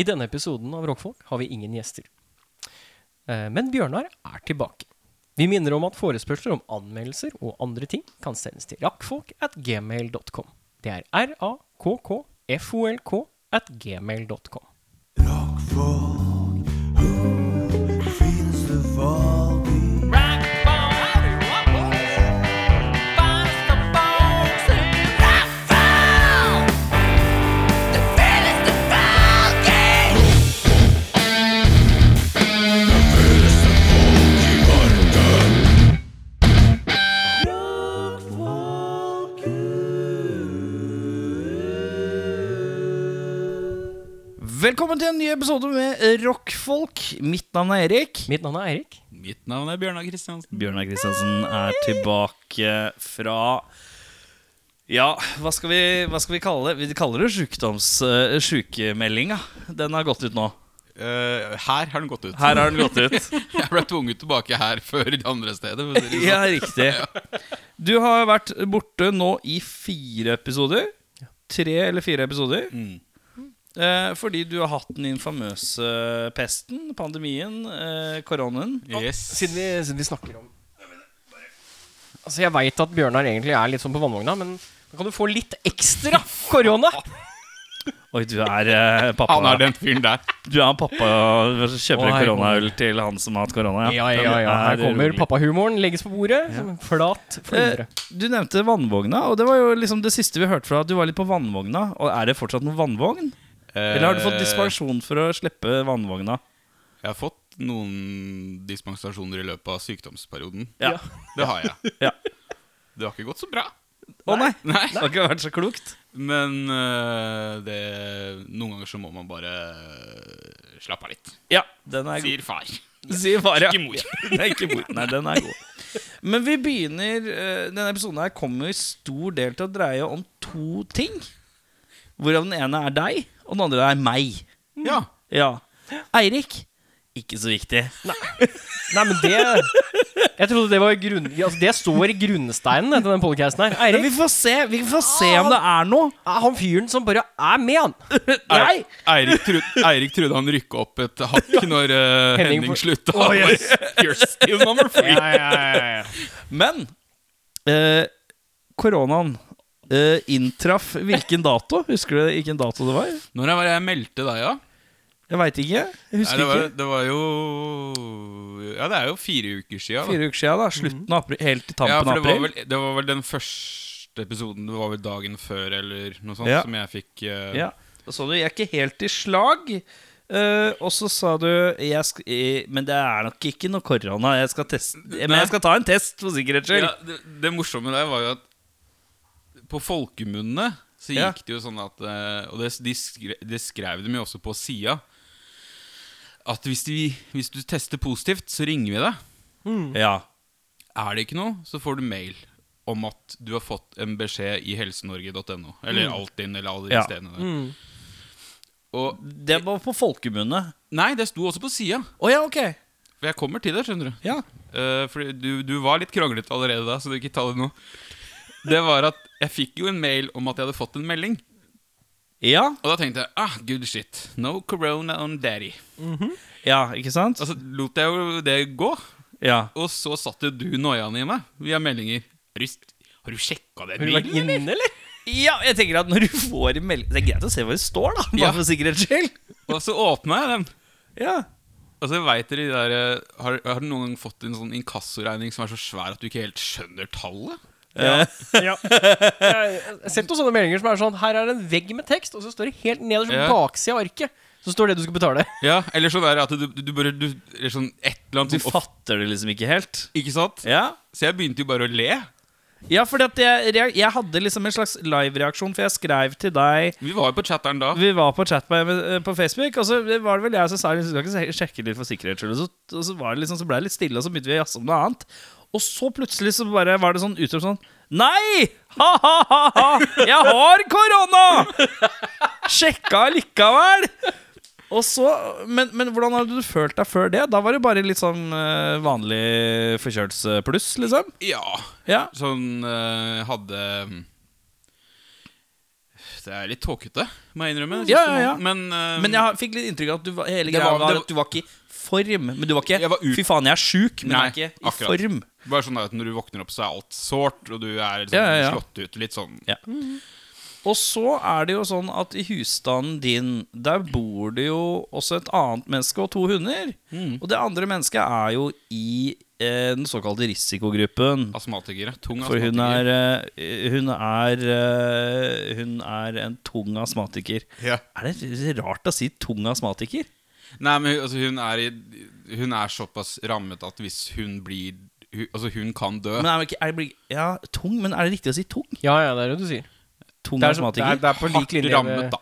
I denne episoden av Rockfolk har vi ingen gjester. Eh, Men Bjørnar er tilbake. Vi minner om at forespørsler om anmeldelser og andre ting kan sendes til rakkfolk at gmail.com. Det er r-a-k-k-f-o-l-k at gmail.com. Velkommen til en ny episode med Rockfolk. Mitt navn er Erik. Mitt navn er Eirik. Mitt navn er Bjørnar Kristiansen. Bjørnar Kristiansen er tilbake fra Ja, hva skal vi, hva skal vi kalle det? Vi kaller det sjukdoms... Uh, Sjukemeldinga. Den har gått ut nå. Uh, her har den gått ut. Her har den gått ut. Jeg ble tvunget tilbake her før det andre stedet. det sånn. Ja, riktig. Du har vært borte nå i fire episoder. Tre eller fire episoder. Mm. Eh, fordi du har hatt den infamøse pesten, pandemien, eh, koronaen. Yes. Siden vi, siden vi snakker om Altså Jeg veit at Bjørnar egentlig er litt sånn på vannvogna, men da kan du få litt ekstra korona. Oi, du er eh, pappa. Han er den fyren der. Du er pappa og Kjøper Å, koronaøl til han som har hatt korona. Ja, ja, ja. Her er kommer pappahumoren. Legges på bordet. Som en flat flyndre. Eh, du nevnte vannvogna, og det var jo liksom det siste vi hørte fra at du var litt på vannvogna. Og Er det fortsatt noen vannvogn? Eller har du fått Eh, dispensasjon for å slippe vannvogna? Jeg har fått noen dispensasjoner i løpet av sykdomsperioden. Ja. Det har jeg. Ja. Det har ikke gått så bra. Å nei! Nei. Det har ikke vært så klokt. Men uh, det, noen ganger så må man bare eh, slappe av litt. Ja, den er god. Sier far. Sier far, ja. Ikke mor. Nei, ikke mor. Nei, den er god. Men vi begynner uh, Denne episoden her kommer i stor del til å dreie om to ting. Hvorav den ene er deg, og den andre er meg. Ja. Ja. Eirik ikke så viktig. Nei, men det Jeg trodde det var grunn... Altså, det står i grunnsteinen til den podcasten her. Eirik. vi får se, vi får se om det er noe. er han fyren som bare er med, han. Nei! Eirik, tro, Eirik trodde han rykka opp et hakk når uh, Henning Henning, slutta. Oh, yes. You're still number three. Ja, ja, ja, ja. Men uh, koronaen eh, inntraff hvilken dato? Husker du hvilken dato det var? Når var det jeg meldte deg, ja? Jeg veit ikke. Jeg Nei, husker det, var, ikke. det var jo Ja, det er jo fire uker sia. Fire uker siden, da. Slutten av april. Helt til tampen Ja, av var, april. vel, det var vel den første episoden Det var vel dagen før eller noe sånt Ja. som jeg fikk uh... Ja. Da sa du 'jeg er ikke helt i slag'. Uh, og så sa du jeg sk eh, 'Men det er nok ikke noe korona. Jeg skal teste Men jeg skal ta en test for sikkerhets skyld'. ja, det, det morsomme der var jo at på folkemunne så Ja. gikk det jo sånn at eh, Og det, de, skre, det skrev de jo også på sida. At hvis, de, hvis du tester positivt, så ringer vi deg. Ja. Er det ikke noe, så får du mail om at du har fått en beskjed i helsenorge.no. Eller Altinn, eller alle de Ja. stedene der. Og Det var på folkemunne. Nei, det sto også på sida. Oh, ja, ok. For jeg kommer til det, skjønner du. Ja. Uh, fordi du, du var litt kranglete allerede da, så du ikke ta det nå. Det var at jeg fikk jo en mail om at jeg hadde fått en melding. Ja, Og da tenkte jeg ah, good shit. No corona on daddy. ja ikke sant? Og så lot jeg jo det gå. Ja. Og så satt jo du noiaen i meg via meldinger. Har du, har du sjekka den mailen? eller? inne, eller? ja, jeg tenker at når du får en melding Det er greit å se hva det står, da. Bare Ja. for sikkerhets skyld. Og så åpna jeg den. Ja. Og så vet dere de der eh, har, har du noen gang fått en sånn inkassoregning som er så svær at du ikke helt skjønner tallet? Ja. Jeg har sett noen sånne meldinger som er sånn Her er det en vegg med tekst, og så står det helt nederst på Ja. baksida av arket. Så står det du skal betale. Ja, Eller sånn det at du, du, du bare du, Eller sånn et eller annet Du sånn fatter det liksom ikke helt. Ikke sant? Ja. Så jeg begynte jo bare å le. Ja, for jeg, rea- jeg hadde liksom en slags live-reaksjon, for jeg skrev til deg Vi var jo på chatteren da. Vi var på chat på, på Facebook, og så var det vel jeg som sa Du skal ikke sjekke litt for sikkerhets skyld. Og så, og så, var det liksom, så ble det litt stille, og så begynte vi å jazze om noe annet. Og så plutselig så bare var det sånn utrop sånn Nei! Ha-ha-ha! Jeg har korona! Sjekka likevel! Og så, men, men hvordan hadde du følt deg før det? Da var det bare litt sånn uh, vanlig forkjølelsespluss, liksom? Ja. Ja. Sånn uh, hadde mm, det er litt tåkete, må jeg innrømme. Ja, ja, ja. Men, uh, Men jeg fikk litt inntrykk av at du var, hele greia var- var, at du var ikke form. Men du var ikke Jeg var ut- Fy faen, jeg er sjuk, men jeg er ikke i akkurat. form. Bare sånn at når du våkner opp, så er alt sårt, og du er liksom Ja, ja, ja. slått ut. Litt sånn Ja. Og så er det jo sånn at i husstanden din, der bor det jo også et annet menneske og to hunder. Mm. Og det andre mennesket er jo i eh, den såkalte risikogruppen. astmatikere. Tung For hun astmatiker. er, eh, hun er eh, Hun er en tung astmatiker. Ja. Er det rart å si tung astmatiker? Nei, men hun- altså, hun, er i, hun er såpass rammet at hvis hun blir hun, Altså, hun kan dø. Men er det ikke, er det, bli- ja, tung, men er det riktig å si tung? Ja, ja, det er det du sier. Tung Det er, så, det, er, astmatiker? det er på lik Hardt linje rammet, med da.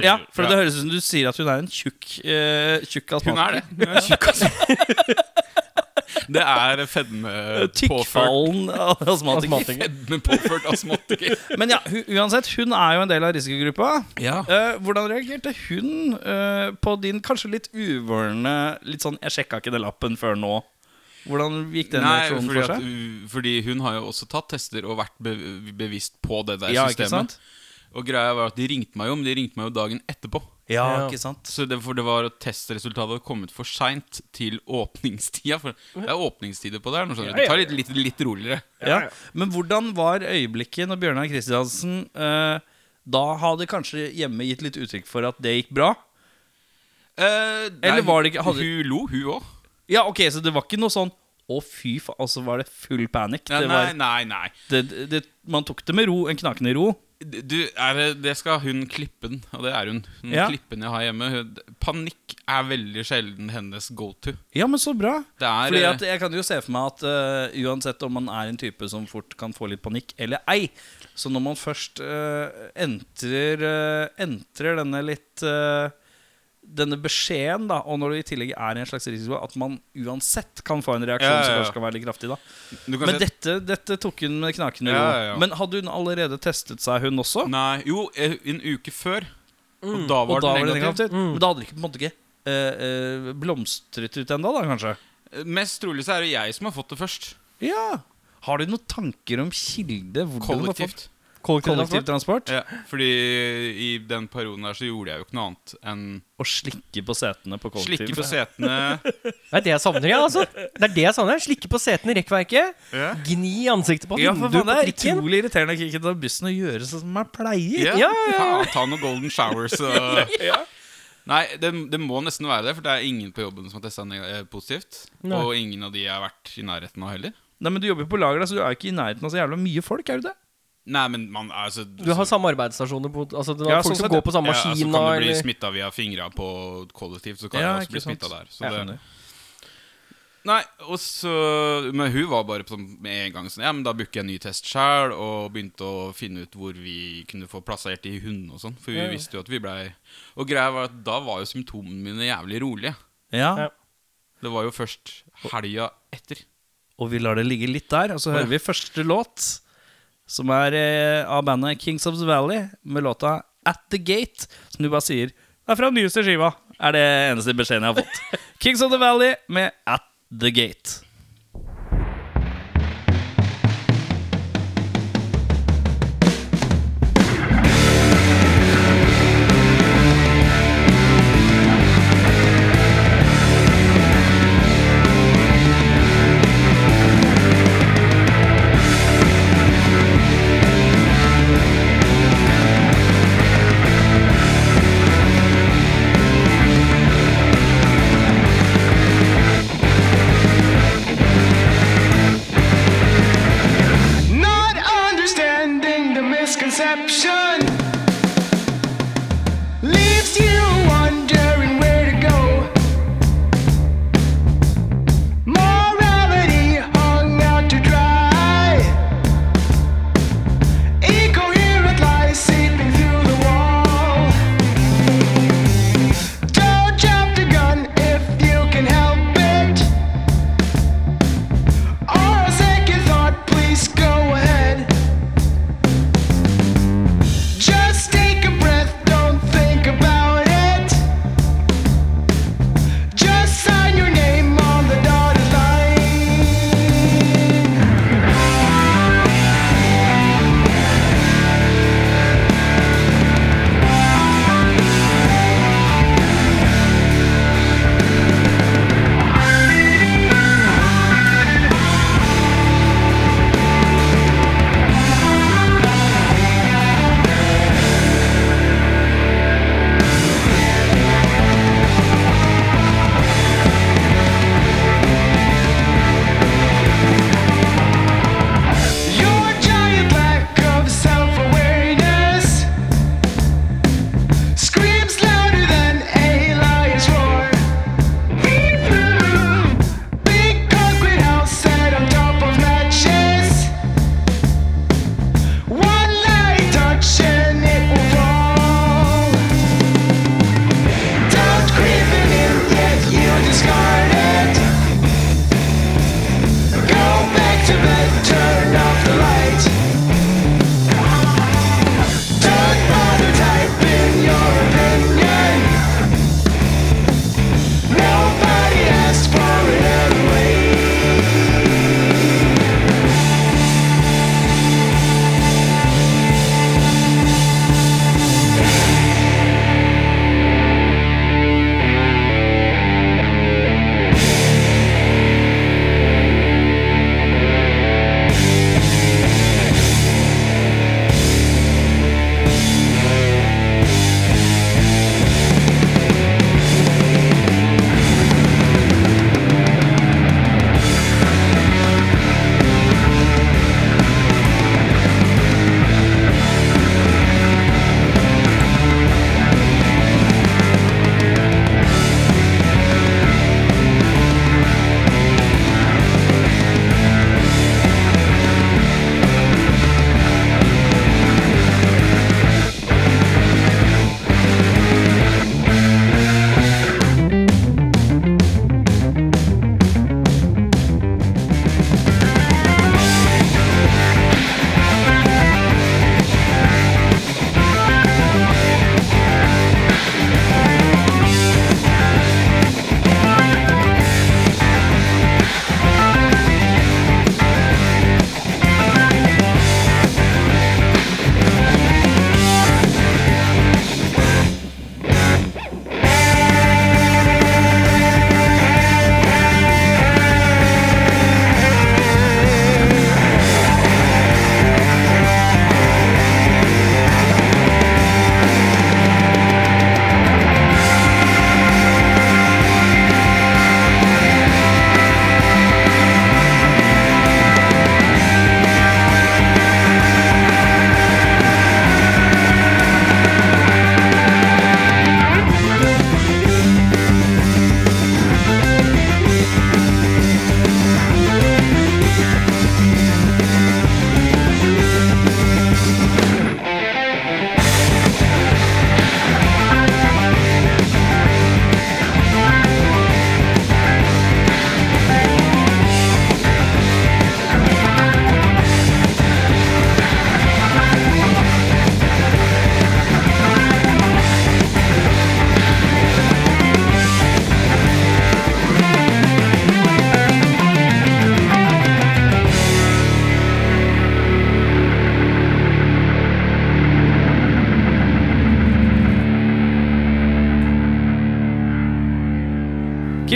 Ja, for det høres ut som du sier at hun er en tjukk uh, Tjukk Hun er det. Hun er tjukk, altså. Det er fedme-påført Tykkfallen astmatiker. Fedme-påført astmatiker. Men ja, uansett, hun er jo en del av risikogruppa. Ja. Eh, hvordan reagerte hun eh, på din kanskje litt uvørende Litt sånn 'jeg sjekka ikke den lappen før nå'? Hvordan gikk den Nei, reaksjonen fordi, for seg? At, fordi hun har jo også tatt tester og vært be bevisst på det der Ja, ikke sant? Og greia var at de ringte meg jo, men de ringte meg jo dagen etterpå. Ja, Ja. ikke sant? Så det, for det var at testresultatet hadde kommet for seint til åpningstida. For det er åpningstider på det her. nå skjønner du. Ja, ja, Det tar litt, litt, litt roligere. Ja. Men hvordan var øyeblikket når Bjørnar Kristiansen eh, da hadde kanskje hjemme gitt litt uttrykk for at det gikk bra? Eh, Eller var det ikke- hadde- Hun lo, hun òg. Ja, ok, Så det var ikke noe sånn å, fy faen, altså var det full panikk. Ja, Det nei, var, nei, nei. det, det, det, man tok det med ro, en knakende ro. Du, det, det skal hun klippen, og det er hun. Den Ja. klippen jeg har hjemme. Panikk er veldig sjelden hennes go to. Ja, men så bra. Er Fordi eh, at Jeg kan jo se for meg at uh, uansett om man er en type som fort kan få litt panikk eller ei, så når man først uh, entrer, uh, entrer denne litt eh, Denne beskjeden, da, og når det i tillegg er en slags risiko, at man uansett kan få en reaksjon Ja, ja, som kanskje kan være litt kraftig. da Men dette, dette tok hun med knakende ro. Ja, ja, ja. Men hadde hun allerede testet seg, hun også? Nei, jo, eh, en uke før. Og da og var da den det negativ. Mm. Men da hadde det ikke, på en måte ikke eh, eh, blomstret ut ennå, da, kanskje? Mest trolig så er det jeg som har fått det først. Ja. Har du noen tanker om kilde? Hvordan du har fått Kollektivt. Kollektivtransport? Ja, fordi i den perioden der så gjorde jeg jo ikke noe annet enn Å slikke på setene på kollektiv. slikke på setene. Det er det jeg savner, ja, altså. Det er det jeg savner. Slikke på setene i rekkverket. Ja. Gni ansiktet på Ja, for vinduet faen, det på er trikken. utrolig irriterende å ikke ta bussen og gjøre sånn som man pleier. Ja, Ja, ja, ja. Faen, ta noen golden showers og Nei, det, det må nesten være det, for det er ingen på jobben som har testa positivt. Nei. Og ingen av de jeg har vært i nærheten av heller. Nei, men Du jobber på lager, da, så du er jo ikke i nærheten av så jævla mye folk, er du det? Nei, men man altså Du har samme arbeidsstasjoner på Altså det er Ja, folk sånn som går på samme ja, altså. Kan du bli smitta via fingra på kollektivt, så kan Ja, du også bli smitta der. Så ja. det, nei, og så Men hun var bare på sånn med en gang sånn Ja, men da booker jeg en ny test sjæl, og begynte å finne ut hvor vi kunne få plassert de hundene og sånn. For vi Ja, ja. visste jo at vi blei Og greia var at da var jo symptomene mine jævlig rolige. Ja. Ja. Det var jo først helga etter. Og vi lar det ligge litt der, og så hører vi første låt, som er eh, av bandet Kings of the Valley, med låta At The Gate, som du bare sier Det er fra den nyeste skiva, er det eneste beskjeden jeg har fått. Kings of the Valley med At The Gate. conception leaves you.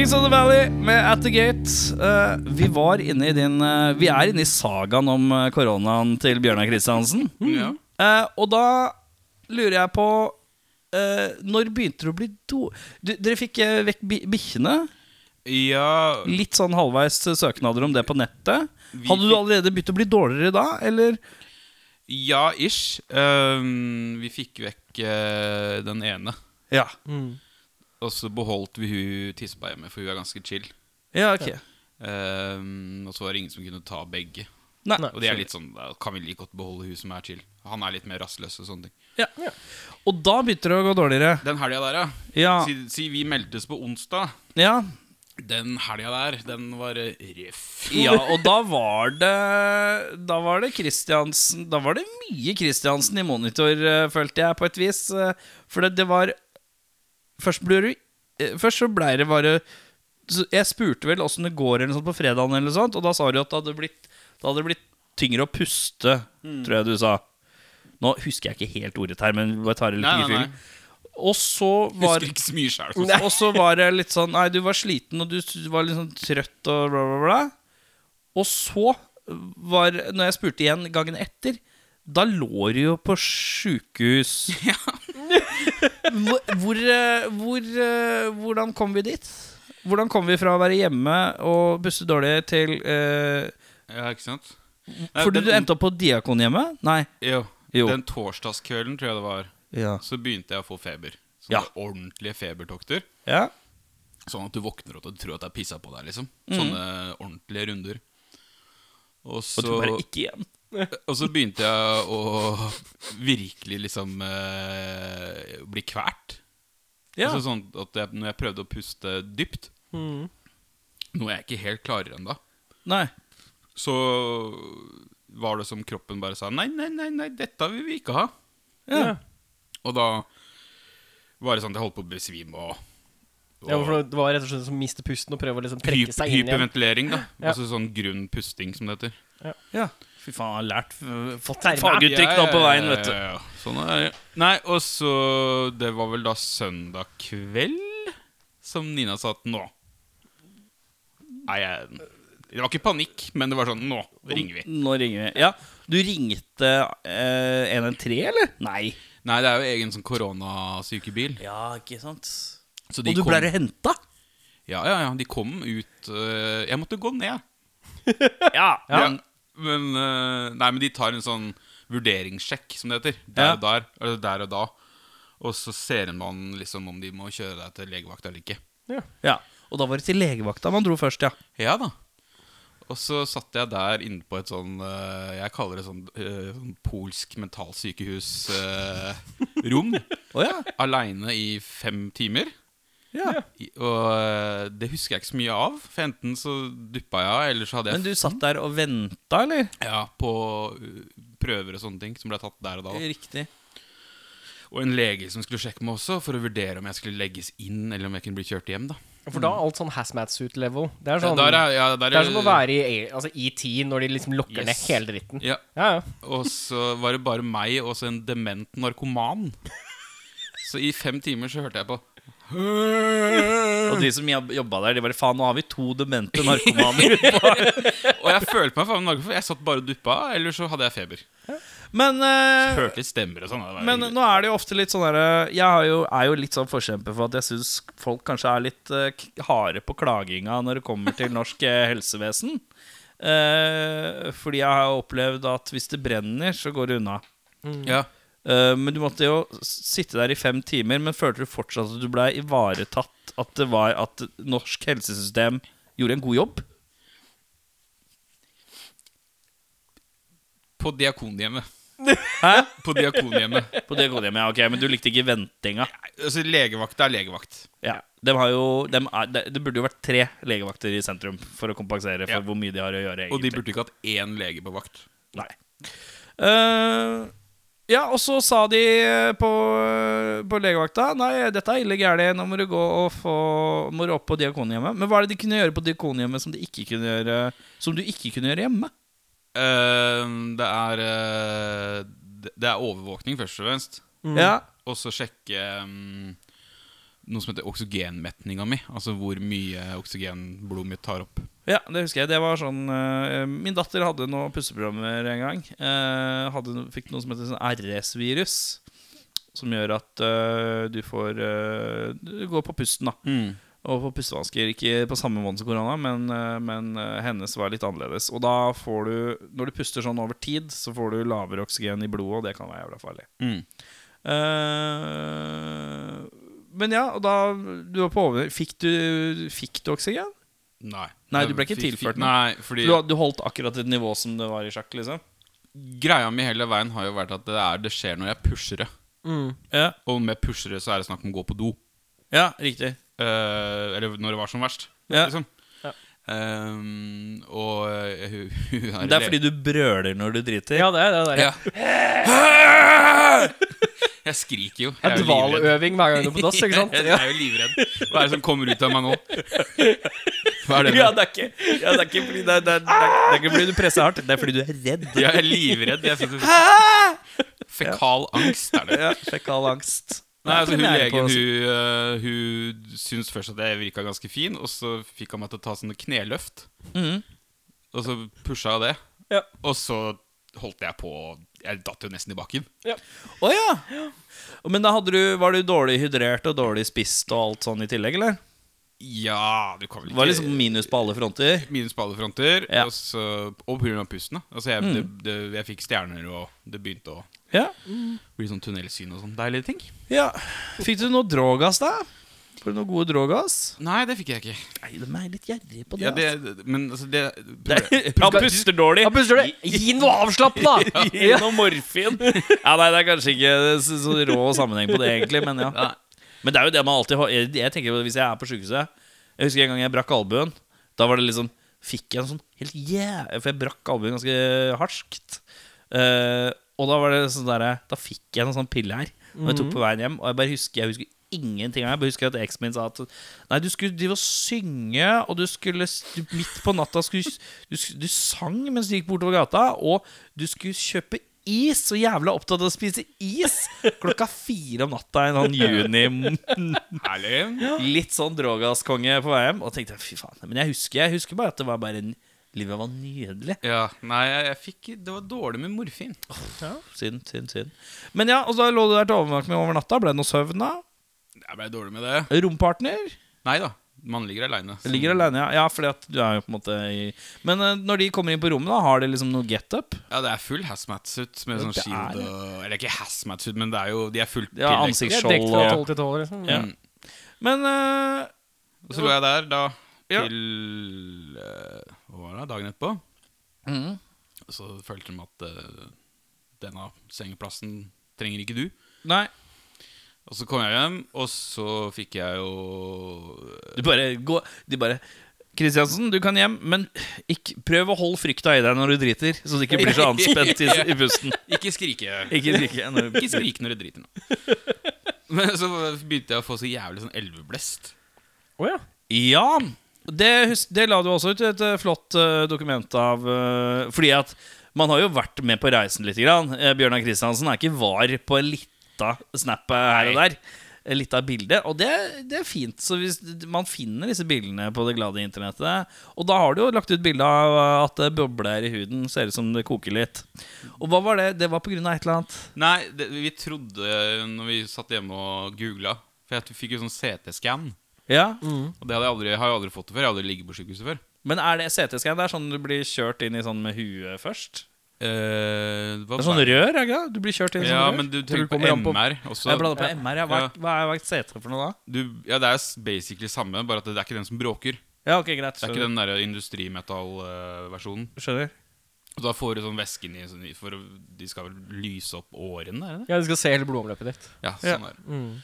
Kings of the Valley med At the Gate. Uh, vi var inne i din uh, Vi er inne i sagaen om eh, koronaen til Bjørnar Kristiansen. Mm. Uh, og da lurer jeg på eh, Når begynte du å bli do... Du, dere fikk vekk bi- bikkjene. ja Litt sånn halvveis søknader om det på nettet. Vi Hadde du allerede begynt å bli dårligere da, eller? Ja, ish. Ehm, vi fikk vekk den ene. Ja. Og så beholdt vi hun tispa hjemme, for hun er ganske chill. Ja, ok. um, og så var det ingen som kunne ta begge. Nei. Og det er litt sånn, da kan vi like godt beholde hun som er chill. Han er litt mer rastløs og sånne ting. Ja. Og da begynte det å gå dårligere. Den helga der, ja. Ja. Si, si vi meldtes på onsdag. ja. Den helga der, den var røff. Ja, og da var det Da var det Kristiansen Da var det mye Kristiansen i monitor, eh, følte jeg, på et vis. eh, For det, det var Først du eh, Først så blei det bare Jeg spurte vel åssen det går eller sånt på fredagen, eller sånt, og da sa du at det hadde blitt, det hadde blitt tyngre å puste, tror jeg du sa. Nå husker jeg ikke helt ordet her, men bare tar det litt Nei, nei, nei. Og så var Husker ikke så mye sjøl. og så var det litt sånn Nei, du var sliten, og du var litt sånn trøtt og bla, bla, bla. Og så var Når jeg spurte igjen gangen etter, da lå du jo på sjukehus. hvor, hvor, eh, hvor eh, Hvordan kom vi dit? Hvordan kom vi fra å være hjemme og puste dårlig til uh, Ja, ikke sant? Fordi den- du endte opp på Diakonhjemmet? Nei. Jo. Jo. Den torsdagskvelden, tror jeg det var, Ja. så begynte jeg å få feber. Sånne Ja. ordentlige febertokter. ja. Sånn at du våkner opp og du tror at det er pissa på deg, liksom. Sånne Sånne ordentlige runder. Og så, Og du bare ikke igjen. Og så begynte jeg å virkelig liksom eh, bli kvært. Ja. Altså sånn at jeg, når jeg prøvde å puste dypt, Mm. noe jeg ikke helt klarer ennå, så var det som kroppen bare sa Nei, nei, nei, nei dette vil vi ikke ha. Ja. Og da var det sånn at jeg holdt på å besvime og, og Ja, for det var rett og slett som å miste pusten og prøve å liksom trekke hyp, seg inn igjen. Hyperventilering, da. Ja. Altså sånn grunn pusting, som det heter. Ja. Fy faen, jeg har lært Fått faguttrykk nå på veien, vet du. Ja, ja, ja. Sånn er det. Nei, og så Det var vel da søndag kveld som Nina sa at nå Nei, jeg Det var ikke panikk, men det var sånn Nå ringer vi. Nå ringer vi. Ja, Du ringte eh, 113, eller? Nei. Nei, det er jo egen sånn koronasykebil. Ja, ikke sant. Så Og du ble henta? Ja, ja, ja. De kom ut uh, Jeg måtte gå ned. Ja. Ja. Men, øh, nei, men de tar en sånn vurderingssjekk, som det heter. Der Ja. og der. Eller der og da. Og så ser man liksom om de må kjøre deg til legevakt eller ikke. ja. Og da var det til legevakta man dro først, ja. Ja da. Og så satt jeg der inne på et sånn øh, Jeg kaller det sånn, øh, sånn polsk mentalsykehusrom. Eh, oh, ja. Aleine i fem timer. Ja. Og øh, det husker jeg ikke så mye av. For enten så duppa jeg, eller så hadde jeg Men du satt der og venta, eller? Ja, på øh, prøver og sånne ting som ble tatt der og da. Riktig. Og en lege som skulle sjekke meg også, for å vurdere om jeg skulle legges inn, eller om jeg kunne bli kjørt hjem. da For da er alt sånn hazmat suit level. Det er sånn, Der er, ja, der det er som å være i altså, ET når de liksom lokker Yes. ned hele dritten. ja, Ja, ja. Og så var det bare meg og så en dement narkoman. Så i fem timer så hørte jeg på Og de som jobb- jobba der, de bare faen, nå har vi to demente narkomaner utpå. Og jeg følte meg faen narkoman, for jeg satt bare og duppa, eller så hadde jeg feber. Men eh, Hørte litt stemmer og sånn. det var Men hyggelig. nå er det jo ofte litt sånn derre Jeg er jo, er jo litt sånn forkjemper for at jeg syns folk kanskje er litt eh, k- harde på klaginga når det kommer til norsk eh, helsevesen. Eh, fordi jeg har opplevd at hvis det brenner, så går det unna. ja. Eh, men du måtte jo sitte der i fem timer, men følte du fortsatt at du ble ivaretatt? At det var at norsk helsesystem gjorde en god jobb? På Diakonhjemmet. Hæ? På Diakonhjemmet. På Diakonhjemmet, ja, ok, Men du likte ikke ventinga? Altså, legevakt er legevakt. Ja, de har jo, de er, det, burde jo vært tre legevakter i sentrum for å kompensere for Ja. hvor mye de har å gjøre. Og de burde ikke hatt én lege på vakt. Nei. Eh, ja, og så sa de på, på legevakta Nei, dette er ille gærent, nå må du gå og få Må du opp på Diakonhjemmet. Men hva er det de kunne gjøre på Diakonhjemmet som, gjøre, som du ikke kunne gjøre hjemme? Uh, det er uh, det- er overvåkning, først og fremst. Ja, Og så sjekke mm, noe som heter oksygenmetninga mi. Altså hvor mye oksygen blodet mitt tar opp. Ja, det husker jeg. Det var sånn uh, Min datter hadde noen pusteprogrammer en gang. Uh, hadde, fikk noe som heter sånn RS-virus. Som gjør at uh, du får Du går på pusten, da. Og får pustevansker. Ikke på samme måte som korona, men, men hennes var litt annerledes. Og da får du Når du puster sånn over tid, så får du lavere oksygen i blodet, og det kan være jævla farlig. Mm. Eh, men ja, og da Du var på over Fikk du, fikk du oksygen? Nei. Nei, du ble ikke fikk- tilført fikk- Nei, fordi Du, du holdt akkurat et nivå som det var i sjakk, liksom? greia mi hele veien har jo vært at det, er, det skjer når jeg pusher det. Mm. Ja, Og med pushere så er det snakk om å gå på do. ja riktig. uh, eller når det var som verst. Ja. Liksom. Ja. Ehm, og uh, hun, hun er Det er fordi du brøler når du driter? Ja, det er det. der, ja. ja. Jeg skriker jo. Jeg er jo dvaløving hver gang du er på dass, ikke sant? Jeg, er jo livredd. Hva er det som kommer ut av meg nå? Hva er det? Ja, det er ikke, ja, det er ikke fordi det er, det, er, det, er, det er ikke fordi du presser hardt, det er fordi du er redd. Jeg er livredd. Jeg synes Fekal angst er det. Ja, Fekal angst. Nei, altså Hun legen hun, uh, hun syntes først at jeg virka ganske fin, og så fikk han meg til å ta sånne kneløft. Mm. Og så pusha jeg det. Ja. Og så holdt jeg på Jeg datt jo nesten i bakken. Å ja. Men da hadde du, var du dårlig hydrert og dårlig spist og alt sånn i tillegg, eller? Ja, du kan vel Det ikke var liksom minus på alle fronter? Minus på alle fronter. Ja. Og, så, og på grunn av pusten. da Altså jeg, Mm. det, det, jeg fikk stjerner, og det begynte å Ja. bli sånn tunnelsyn og sånn deilige ting. ja. Fikk du noe drogas, da? Får du noen gode drogas? Nei, det fikk jeg ikke. Nei, de er litt gjerrige på det. Ja, det, det- men altså, det, altså. Han puster dårlig. Han puster dårlig. Gi noe avslapp, da! Gi noe morfin. Ja, nei, det er kanskje ikke så, så rå sammenheng på det, egentlig, men ja. Nei. Men det er jo det man alltid har Jeg, tenker hvis jeg er på sykehuset Jeg husker en gang jeg brakk albuen. Da var det liksom Fikk jeg en sånn helt yeah For jeg brakk albuen ganske harskt. Uh, og da var det sånn der Da fikk jeg en sånn pille her. Og jeg tok på veien hjem. Og jeg bare husker Jeg husker ingenting av. Jeg husker at eksen min sa at Nei, du skulle drive og synge, og du skulle du, Midt på natta skulle du, du sang mens du gikk bortover gata, og du skulle kjøpe is. Så jævla opptatt av å spise is klokka fire om natta en sånn juni. Litt sånn drogaskonge på vei hjem. Og tenkte fy faen. Men jeg husker, jeg husker bare at det var bare en Livet var nydelig. Ja, nei, jeg, jeg fikk Det var dårlig med morfin. Ja Synd, synd, synd. Men ja, og så lå du der til overvåkning over natta. Ble det noe søvn da? Jeg ble dårlig med det. Rompartner? Nei da. Man ligger aleine. Ligger alene, ja. ja fordi at du er jo på en måte i Men uh, når de kommer inn på rommet, da har de liksom noe get-up? Ja, det er full hazmat-suit med sånn shield og Eller ikke hazmat-suit, men det er jo De er fullt Ja, ansiktsskjold og 12 til 12, liksom. Ja. Mm. Men uh, Og så lå jeg der da Ja. til eh, Hva var det? Dagen etterpå. Mm. Så følte de at denne sengeplassen trenger ikke du. Nei. Og så kom jeg hjem, og så fikk jeg jo Du bare gå De bare Kristiansen, du kan hjem, men ikke, prøv å holde frykta i deg når du driter, så du ikke blir så anspent i, i pusten. Ikke skrike. Ikke skrike når du Ikke skrike når du driter nå. Men så begynte jeg å få så jævlig sånn elveblest. Å ja. Ja, det, det la du også ut et eh, flott eh, dokument av eh, Fordi at man har jo vært med på reisen litt. Grann. Eh, Bjørnar Kristiansen er ikke var på en lita snap eh, her og der. Litt av bilde. Og det, det er fint. Så hvis man finner disse bildene på det glade internettet Og da har du jo lagt ut bilde av eh, at det bobler i huden, ser ut som det koker litt. Og hva var det? Det var av et eller annet? Nei, det, vi trodde når vi satt hjemme og googla For jeg fikk jo sånn CT-scan. Ja. Og det jeg aldri, har jeg aldri fått det før. Jeg har aldri ligget på sykehuset før. Men er det CT-scan? Det er sånn du blir kjørt inn i sånn med huet først? Eh, hva Det er sånn rør, er ikke det? Du blir kjørt inn i Ja, sånn rør? men du tenker på MR også. Jeg blander på MR, ja. Hva, Ja. hva er hva er CT for noe da? Du, ja, det er basically samme, bare at det er ikke den som bråker. Ja, ok, greit. Det er ikke den der industrimetall-versjonen. Skjønner. Og da får du sånn væske inni sånn, For de skal vel lyse opp årene, er det? Ja, de skal se hele blodomløpet ditt. Ja, Ja. sånn er det. Mm.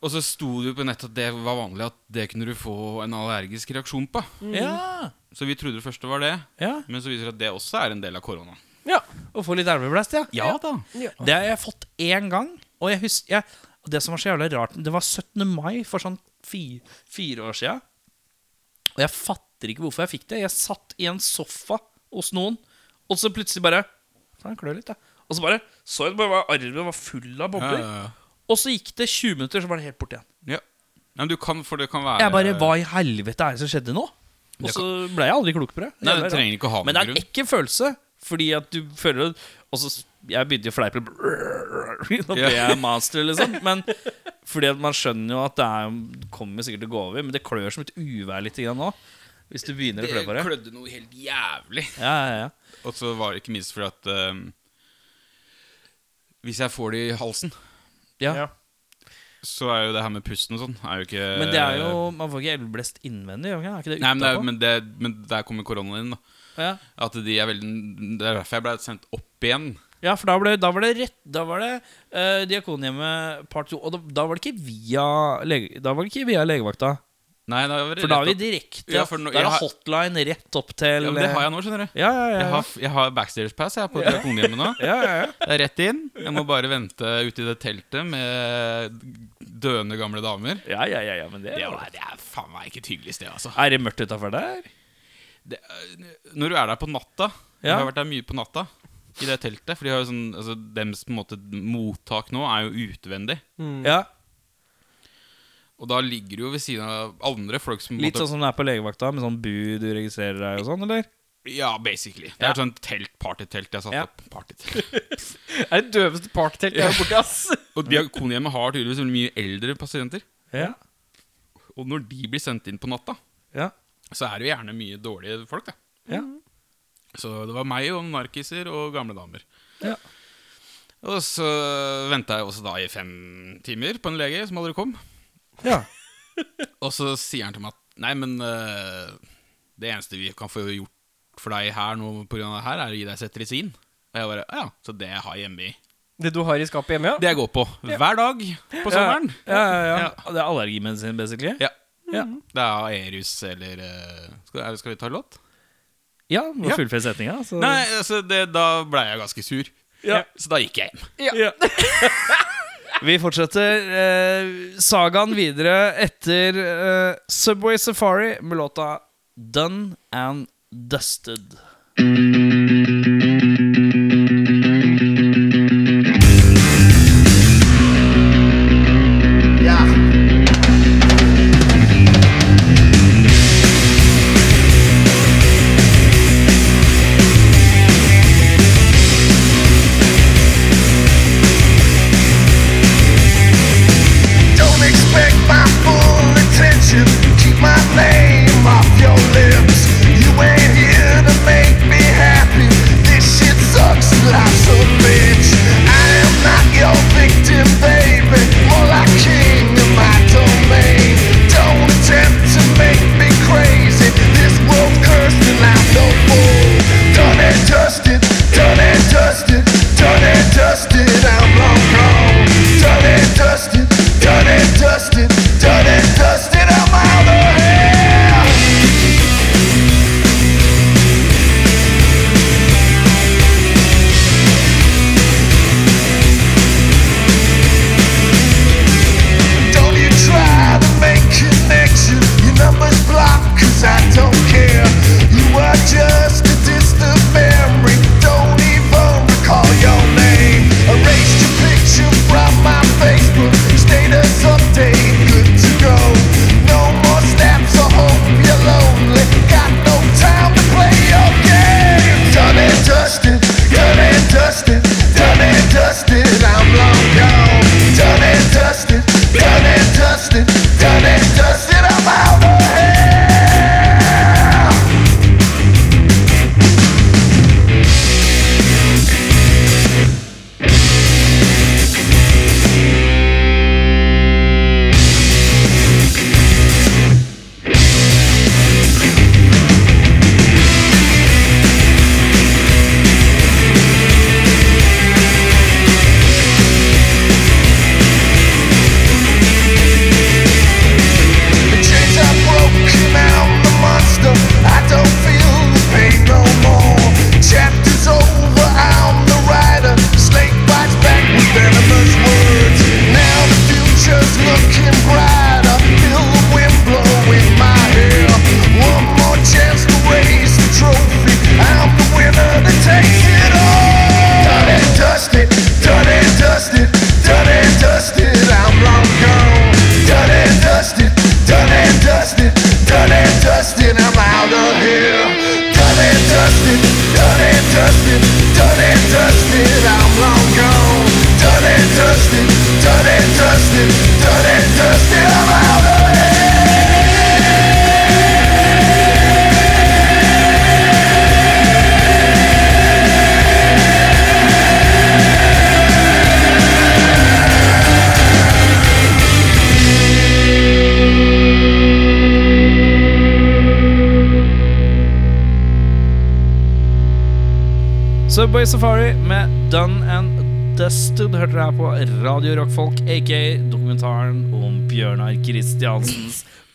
Og så sto det jo på nettet at det var vanlig at det kunne du få en allergisk reaksjon på. Ja. Så vi trodde det første var det, ja. men så viser det at det også er en del av korona. Ja. Å få litt elveblest, ja. Ja da. Det har jeg fått én gang. Og jeg husker jeg, Det som var så jævlig rart, det var 17. mai for sånn fire, fire år sia. Og jeg fatter ikke hvorfor jeg fikk det. Jeg satt i en sofa hos noen, og så plutselig bare Så han klør litt, da. Og så bare så jeg bare var armen var full av bobler. Og så gikk det 20 minutter, så var det helt borte igjen. Ja. Men du kan, for det kan være Jeg bare Hva i helvete er det som skjedde nå? Og så ble jeg aldri klok på det. Nei, det trenger ikke å ha Men det er en ekkel følelse, fordi at du føler Og så Jeg begynte jo å fleipe Nå ble jeg master, liksom. Men fordi at man skjønner jo at det er, kommer sikkert til å gå over. Men det klør som et uvær litt igjen nå. Hvis du begynner å klø på det. Det klødde noe helt jævlig. Ja, ja, ja. Og så var det ikke minst fordi at um, Hvis jeg får det i halsen, ja. Ja. så er jo det her med pusten og sånn er jo ikke Men det er jo Man får ikke elveblest innvendig, ikke? er ikke det Nei, men, det er, men, det, men der kommer koronaen inn. da Ja. At de er veldig Det er derfor jeg ble sendt opp igjen. Ja, for da, ble, da var det rett Da var det uh, Diakonhjemmet part 2. Og da, da var det ikke via lege, Da var det ikke via legevakta. Nei, da var det For da er vi direkte Ja, for nå- Da er det har- hotline rett opp til Ja, men det har jeg nå, skjønner du. Ja, ja, ja. Jeg har, jeg har backstage pass jeg, på Diakonhjemmet nå. ja, ja, ja. Det er rett inn. Jeg må bare vente ute i det teltet med døende gamle damer. ja, ja, ja, ja, men det Det er, er, det er faen meg ikke et hyggelig sted, altså. er det mørkt utafor der? Det, er- når du er der på natta Ja. Jeg har vært der mye på natta i det teltet. For de har jo sånn altså, Dems på en måte mottak nå er jo utvendig. Ja. Og da ligger du jo ved siden av andre folk som Litt sånn som det er på legevakta, med sånn bu du registrerer deg og sånn, eller? Ja, basically. Det er et sånt telt, partytelt jeg satte satt Ja. opp. Partytelt. Det er det døveste partytelt jeg har borti, ass. Og Diakonhjemmet har tydeligvis mye eldre pasienter. Ja. Og når de blir sendt inn på natta, Ja. så er det jo gjerne mye dårlige folk. da Ja. Så det var meg og narkiser og gamle damer. Ja. Og så venta jeg også da i fem timer på en lege som aldri kom. Ja. Og så sier han til meg at Nei, men uh, det eneste vi kan få gjort for deg her nå på grunn av det her, er å gi deg cetirizin. Og jeg bare Ja, så det jeg har hjemme i Det du har i skapet hjemme, ja? Det jeg går på hver dag på sommeren. Ja, ja, ja. Ja. Og Det er allergimedisin, basically? Ja. Ja. Det er Aerus eller eh, skal, skal vi ta en låt? Ja, med Ja. fullføre setninga. Så. Nei, altså det, da ble jeg ganske sur. Ja. Så da gikk jeg hjem. Ja. Vi fortsetter eh, sagaen videre etter eh, Subway Safari med låta Done and Dusted. Yeah.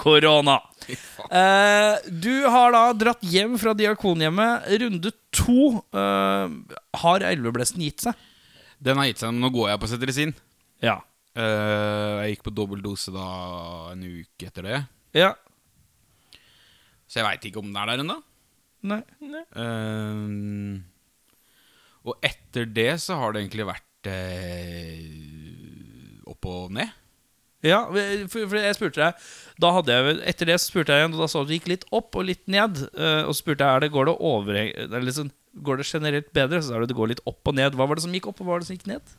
Korona. Eh, du har da dratt hjem fra Diakonhjemmet. Runde to. Eh, har elveblesten gitt seg? Den har gitt seg. Nå går jeg på Cetirizin. Ja. Eh, jeg gikk på dobbel dose da en uke etter det. Ja. Så jeg veit ikke om den er der ennå. Nei. Eh, og etter det så har det egentlig vært eh, opp og ned. Ja, for, for jeg spurte deg Da hadde jeg Etter det så spurte jeg igjen, og da så du det gikk litt opp og litt ned. eh, og så spurte jeg er det, går det over, Eller liksom, går det generelt bedre? Så sa du det går litt opp og ned. Hva var det som gikk opp, og hva var det som gikk ned?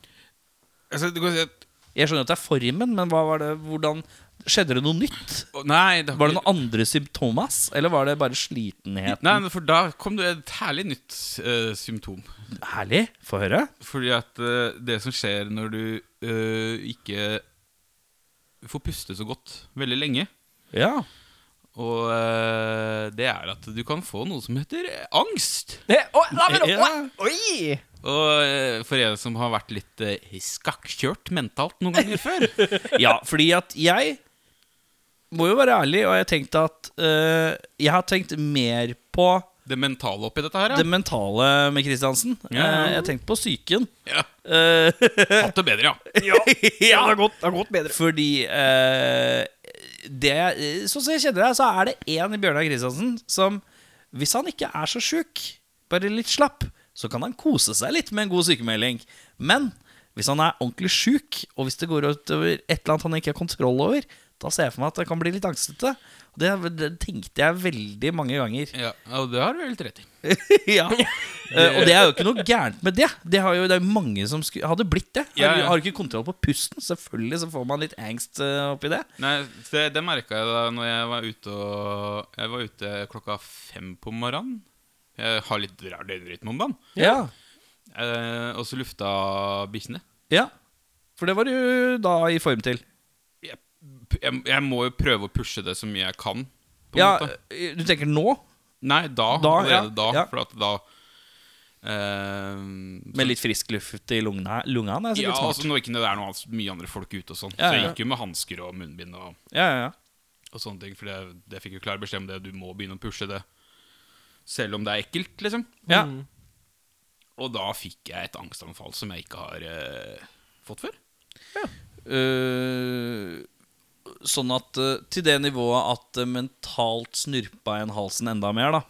Altså, si at Jeg skjønner at det er formen, men hva var det, hvordan Skjedde det noe nytt? Nei, det har Var det noen andre symptomer? Eller var det bare slitenheten? Nei, for da kom det et herlig nytt uh, symptom. Herlig. Få høre. Fordi at uh, det som skjer når du uh, ikke får puste så godt veldig lenge Ja. Og eh, det er at du kan få noe som heter angst. Det, å, nei, men, Ja. oi, oi! Og eh, for en som har vært litt uh, skakkjørt mentalt noen ganger før ja, fordi at jeg må jo være ærlig, og jeg tenkte at eh, Jeg har tenkt mer på Det mentale oppi dette her, det mentale med Kristiansen. Ja, ja. Eh, jeg tenkte på psyken. ja. Eh, Hatt det bedre, ja. Ja, det har gått, det har gått bedre. Fordi eh, det, Sånn som jeg kjenner deg, så er det én i Bjørnar Kristiansen som Hvis han ikke er så sjuk, bare litt slapp, så kan han kose seg litt med en god sykemelding. Men hvis han er ordentlig sjuk, og hvis det går utover et eller annet han ikke har kontroll over, da ser jeg for meg at det kan bli litt angstete. Det, det tenkte jeg veldig mange ganger. ja. Og det har du helt rett i. ja. Eh, og det er jo ikke noe gærent med det. Det, har jo, det er jo mange som hadde blitt det. Har, Ja, ja. har ikke kontroll på pusten. Selvfølgelig så får man litt angst eh, oppi det. Nei, det, det merka jeg da når jeg var ute og Jeg var ute klokka fem på morgenen. Jeg har litt rar døgnrytme om dagen. Ja. Eh, og så lufta bikkjene. ja. For det var du da i form til. Jeg, jeg, må jo prøve å pushe det så mye jeg kan. På Ja, måte. eh, Du tenker nå? Nei, da. Da, allerede ja, da. ja. For at da eh, Med litt frisk luft i lungene? lungene er Ja, sikkert altså når ikke det er noe annet, mye andre folk ute og sånn. Ja, Så jeg gikk jo med hansker og munnbind og, Ja, ja, ja. og sånne ting. For det, det fikk jo klar beskjed om det. Du må begynne å pushe det selv om det er ekkelt, liksom. ja. Og da fikk jeg et angstanfall som jeg ikke har eh, fått før. Eh, sånn at eh, til det nivået at det mentalt snurpa igjen halsen enda mer, da.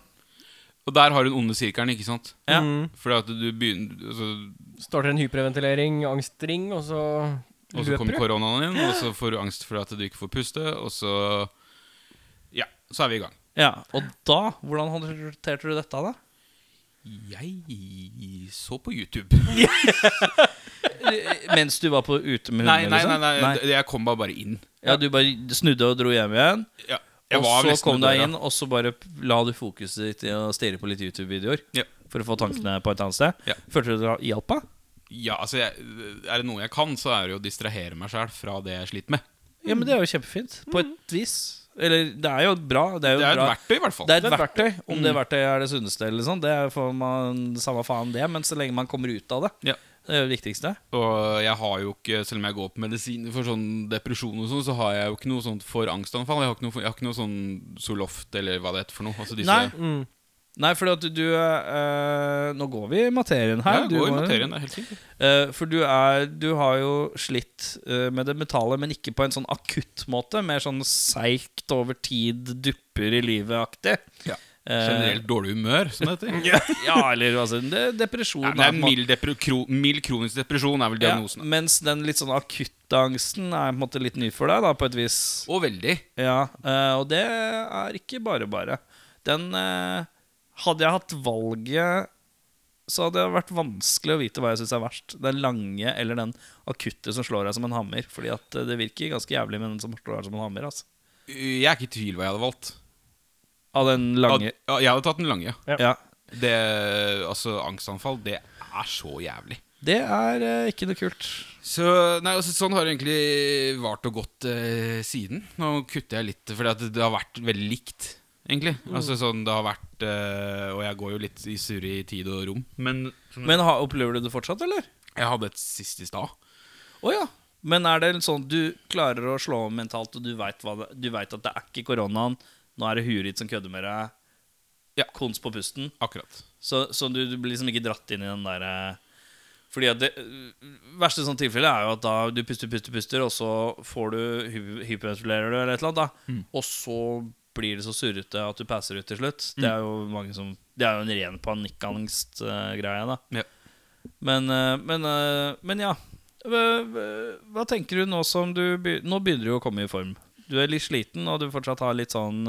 Og der har du den onde sirkelen, ikke sant? Ja. Mm. Fordi at du begynner altså, Starter en hyperventilering, angstring, og så Og så kommer koronaen inn, og så får du angst for at du ikke får puste, og så Ja, så er vi i gang. ja. Og da, hvordan håndterte du dette, da? Jeg så på YouTube. Mens du var på ute med Nei, nei, nei, nei, liksom? nei, jeg kom bare, bare inn. Ja, du bare snudde og dro hjem igjen? Ja, Og så kom du deg inn, og så bare la du fokuset ditt i å stirre på litt YouTube-videoer? Ja. For å få tankene på et annet sted? Ja. Følte du det hjalp? Ja, altså jeg, Er det noe jeg kan, så er det jo å distrahere meg sjæl fra det jeg sliter med. Ja, men det er jo kjempefint. På et vis. Eller det er jo bra. Det er jo Det er bra. et verktøy, i hvert fall. Det er et verktøy. Om det verktøyet er det sunneste, eller sånn, det får man, samme faen det. Men så lenge man kommer ut av det, Ja. det er det viktigste. Og jeg har jo ikke, selv om jeg går på medisiner for sånn depresjon og sånn, så har jeg jo ikke noe sånt for angstanfall. Jeg har ikke noe, jeg har ikke noe sånn Zoloft eller hva det heter for noe. Altså disse, Nei. Mm. Nei, for at du eh, Nå går vi i materien her. Ja, Du går i materien, det er helt sikkert. Eh, for du er Du har jo slitt eh, med det metallet, men ikke på en sånn akutt måte. Mer sånn seigt over tid, dupper i livet-aktig. Ja. Generelt dårlig humør, som det heter. ja, eller altså det, Depresjon. Ja, er mild, depre, kro, mild kronisk depresjon er vel diagnosen. Ja, mens den litt sånn akutte angsten er på en måte litt ny for deg, da, på et vis. Og veldig. Ja, og det er ikke bare bare. Den Hadde jeg hatt valget så hadde det vært vanskelig å vite hva jeg syns er verst. Den lange eller den akutte som slår deg som en hammer. Fordi at eh, det virker ganske jævlig med den som slår deg som en hammer. Altså. Jeg er ikke i tvil hva jeg hadde valgt. Av den lange Ja, jeg hadde tatt den lange. Ja. Ja. Det, altså, angstanfall, det er så jævlig. Det er eh, ikke noe kult. Så, nei, altså, sånn har det egentlig vart og gått eh, siden. Nå kutter jeg litt, for det, det har vært veldig likt, egentlig. Altså sånn det har vært eh, Og jeg går jo litt i surre i tid og rom. Men, sånn- Men ha, opplever du det fortsatt, eller? jeg hadde et sist i stad. Å ja. Men er det sånn du klarer å slå om mentalt, og du veit at det er ikke koronaen, nå er det huet ditt som kødder med deg, Ja. kons på pusten, Akkurat. så, så du, du blir liksom ikke dratt inn i den derre fordi at det øh, verste sånn tilfelle er jo at da du puster, puster, puster, og så får du hy- hyperventilerer du eller et eller annet, da. Og så blir det så surrete at du passer ut til slutt. Det er jo mange som Det er jo en ren panikkangst-greie, da. Ja. Men, øh, men, øh, men ja. Hva, tenker du nå som du Nå begynner du å komme i form. Du er litt sliten, og du fortsatt har litt sånn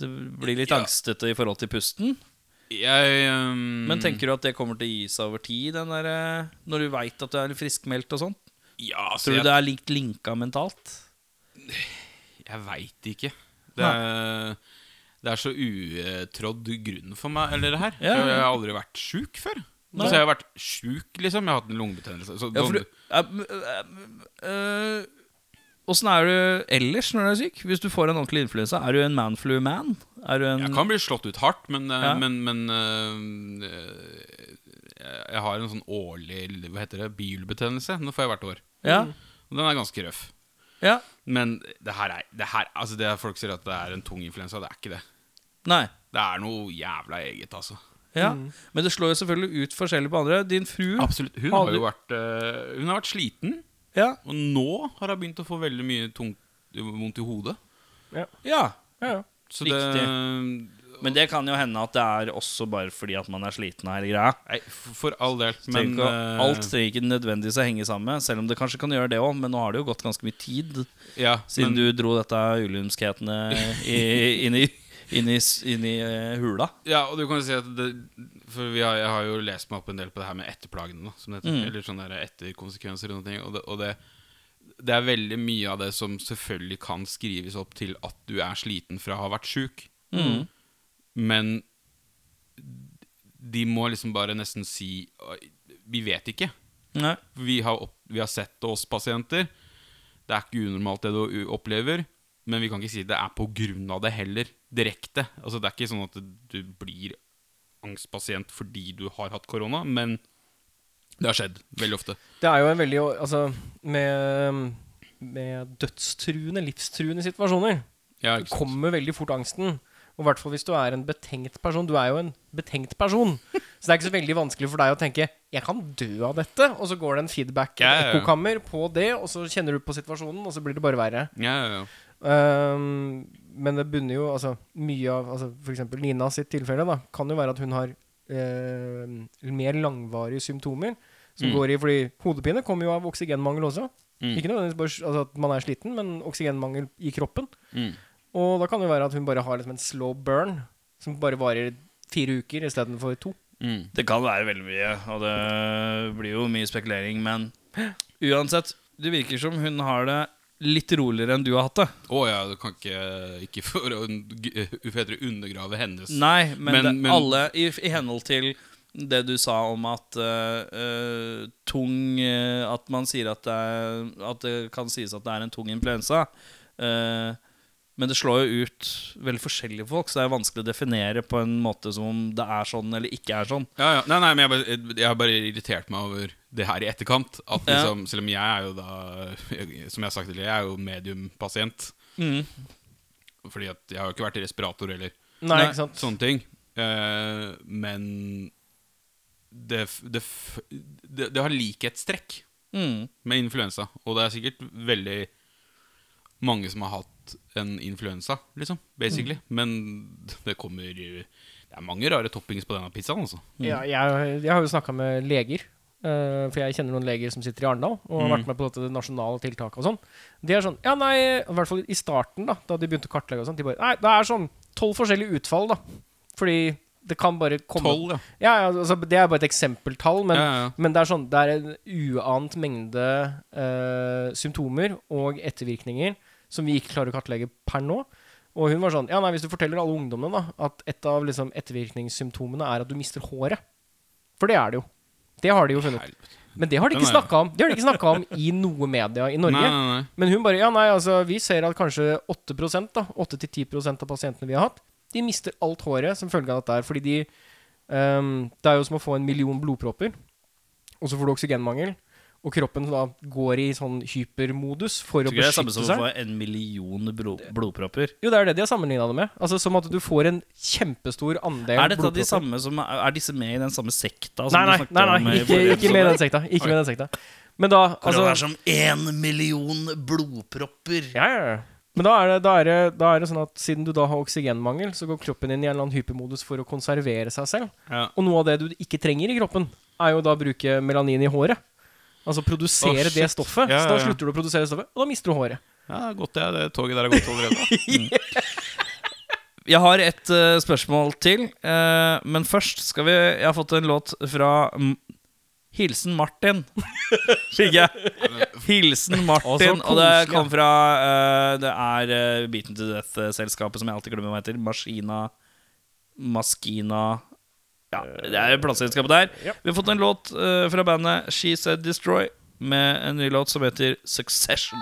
Du blir litt Ja. angstete i forhold til pusten. Jeg um... Men tenker du at det kommer til å gi seg over tid, den der, eh, når du veit at du er friskmeldt og sånn? Ja, altså, Tror du jeg, det er likt linka mentalt? jeg veit ikke. Det er, det er så utrådd grunn for meg, eller det her. Ja, ja. Jeg har aldri vært sjuk før. Nei. Så jeg har vært sjuk, liksom. Jeg har hatt en lungebetennelse. Så, Ja, for du øh, Åssen er du ellers når du er syk? Hvis du får en ordentlig influensa, er du en manflu-man? Du en Jeg kan bli slått ut hardt, men, eh, Ja. men, men eh, Jeg har en sånn årlig Hva heter det? Bilbetennelse. Nå får jeg hvert år. Ja? Og den er ganske røff. Ja? Men det her er, det her, altså det Folk sier at det er en tung influensa. Det er ikke det. Nei. Det er noe jævla eget, altså. Ja. Men det slår jo selvfølgelig ut forskjellig på andre. Din fru Absolutt. Hun Har jo vært eh, Hun har vært sliten. Ja. Og nå har hun begynt å få veldig mye tungt, vondt i hodet. ja. Ja, ja. Så Riktig. det Men det kan jo hende at det er også bare fordi at man er sliten av hele greia. Nei, for all del. Men, Men eh, alt trenger ikke nødvendigvis å henge sammen, selv om det kanskje kan gjøre det òg. Men nå har det jo gått ganske mye tid ja, siden men, du dro dette ulymskhetene inn i, inn i, inn i uh, hula. Ja, og du kan jo si at det, For vi har, jeg har jo lest meg opp en del på det her med etterplagene. Da, Mm. Eller sånne der etterkonsekvenser og noe. ting, Og, det, og det, det er veldig mye av det som selvfølgelig kan skrives opp til at du er sliten fra å ha vært sjuk. Mm. Men de må liksom bare nesten si Vi vet ikke. Vi har, opp, vi har sett oss pasienter. Det er ikke unormalt det du opplever. Men vi kan ikke si det er på grunn av det heller, direkte. Altså Det er ikke sånn at du blir angstpasient fordi du har hatt korona, men det har skjedd veldig ofte. Det er jo en veldig Altså, med, med dødstruende, livstruende situasjoner Ja, kommer veldig fort angsten. Og i hvert fall hvis du er en betenkt person. Du er jo en betenkt person. Så det er ikke så veldig vanskelig for deg å tenke 'jeg kan dø av dette', og så går det en feedback, Ja, ja, ja. ekkokammer, på det, og så kjenner du på situasjonen, og så blir det bare verre. Ja, ja, ja. Ehm, men det bunner jo altså, Mye av altså, For eksempel Nina sitt tilfelle da, kan jo være at hun har eh, mer langvarige symptomer. Som Mm. går i Fordi hodepine kommer jo av oksygenmangel også. Mm. Ikke nødvendigvis bare altså, at man er sliten, men oksygenmangel i kroppen. Mm. Og da kan det jo være at hun bare har liksom en slow burn som bare varer fire uker istedenfor to. Mm. Det kan være veldig mye, og det blir jo mye spekulering, men uansett, det virker som hun har det litt roligere enn du har hatt det. Å ja, du kan ikke Ikke for å heter undergrave hennes Nei, men, Men- det, men- alle i, i henhold til det du sa om at eh, eh, tung eh, At man sier at det, er, at det kan sies at det er en tung influensa. eh, men det slår jo ut veldig forskjellige folk, så det er vanskelig å definere på en måte som om det er sånn eller ikke er sånn. Ja, ja. Nei, nei, men jeg, bare, jeg har bare irritert meg over det her i etterkant. At Ja. liksom, Selv om jeg er jo da Som jeg har sagt tidligere, jeg er jo mediumpasient. Fordi at jeg har jo ikke vært i respirator eller Nei, ikke sant? sånne ting. Eh, men det, det, det, det har likhetstrekk Mm. med influensa. Og det er sikkert veldig mange som har hatt en influensa, liksom. Basically. Mm. Men det kommer Det er mange rare toppings på denne pizzaen, altså. Ja, jeg, jeg har jo snakka med leger. Uh, for jeg kjenner noen leger som sitter i Arendal og har vært med på dette nasjonale tiltaket og sånn. De er sånn Ja, nei, i hvert fall i starten, da da de begynte å kartlegge og sånn, de bare Nei, det er sånn tolv forskjellige utfall, da. Fordi Det kan bare komme Tolv, ja. Ja, ja, altså, Det er bare et eksempeltall, men, ja, ja. men det er sånn Det er en uant mengde uh, symptomer og ettervirkninger som vi ikke klarer å kartlegge per nå. Og hun var sånn Ja, nei, hvis du forteller alle ungdommene da at et av liksom, ettervirkningssymptomene er at du mister håret For det er det jo. Det har de jo funnet. Men det har de ikke snakka om Det har de ikke snakket om i noe media i Norge. Nei, nei, nei. Men hun bare Ja, nei, altså, vi ser at kanskje 8 da 8-10% av pasientene vi har hatt, de mister alt håret som følge av dette her. Fordi de um, Det er jo som å få en million blodpropper, og så får du oksygenmangel. Og kroppen da går i sånn hypermodus for å beskytte seg. det er samme som å få en million blodpropper. Jo, det er det de har sammenligna det med. Altså Som at du får en kjempestor andel Er dette de blodpropper. samme som Er disse med i den samme sekta som Nei, nei, du nei, nei, nei ikke, ikke med i den sekta. Ikke med i den sekta. Men da Kan det altså, være som én million blodpropper? Ja, ja, ja. Men da er, det, da, er det, da er det sånn at siden du da har oksygenmangel, så går kroppen inn i en eller annen hypermodus for å konservere seg selv. Ja. Og noe av det du ikke trenger i kroppen, er jo da å bruke melanin i håret. Altså produsere oh, det stoffet. Ja, Så da ja, ja. slutter du å produsere stoffet, og da mister du håret. Ja, godt det. Det toget der er gått allerede. Jeg har et uh, spørsmål til, uh, men først skal vi Jeg har fått en låt fra M Hilsen Martin. Fikk jeg. Hilsen Martin. Og det kom fra uh, Det er uh, Beaten to Death-selskapet som jeg alltid glemmer hva heter. Maskina Maskina Ja, det er plateselskapet der. Ja. Vi har fått en låt eh, fra bandet She Said Destroy med en ny låt som heter Succession.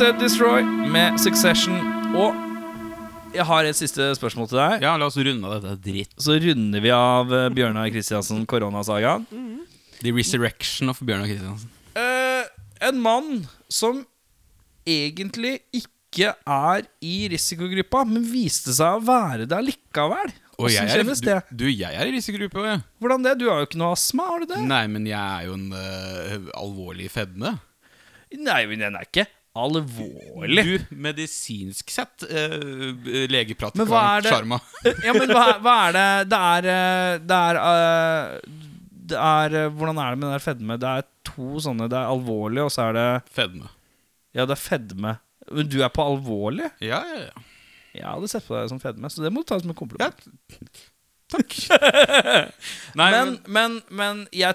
Said Destroy med Succession. Og jeg har et siste spørsmål til deg. Ja, la oss runde av dette dritt. Så runder vi av eh, Bjørnar Kristiansen koronasagaen. The Resurrection of Bjørnar Kristiansen. Uh, en mann som egentlig ikke er i risikogruppa, men viste seg å være det likevel. Og jeg er, du, du, jeg er i risikogruppa. Ja. Hvordan det? Du har jo ikke noe astma, har du det? Nei, men jeg er jo en uh, alvorlig fedme. Nei, men den er ikke alvorlig. Du, medisinsk sett, øh, Men hva er legeprattikant det- Sharma. Ja, men hva, hva er det Det er eh, Det er uh, Det er uh, Hvordan er det med den der fedme? Det er to sånne Det er alvorlig, og så er det Fedme. Ja, det er fedme. Men du er på alvorlig? Ja, ja, ja. Jeg hadde sett på deg som fedme, så det må du ta som en kompliment. Takk. Nei, men, men, men jeg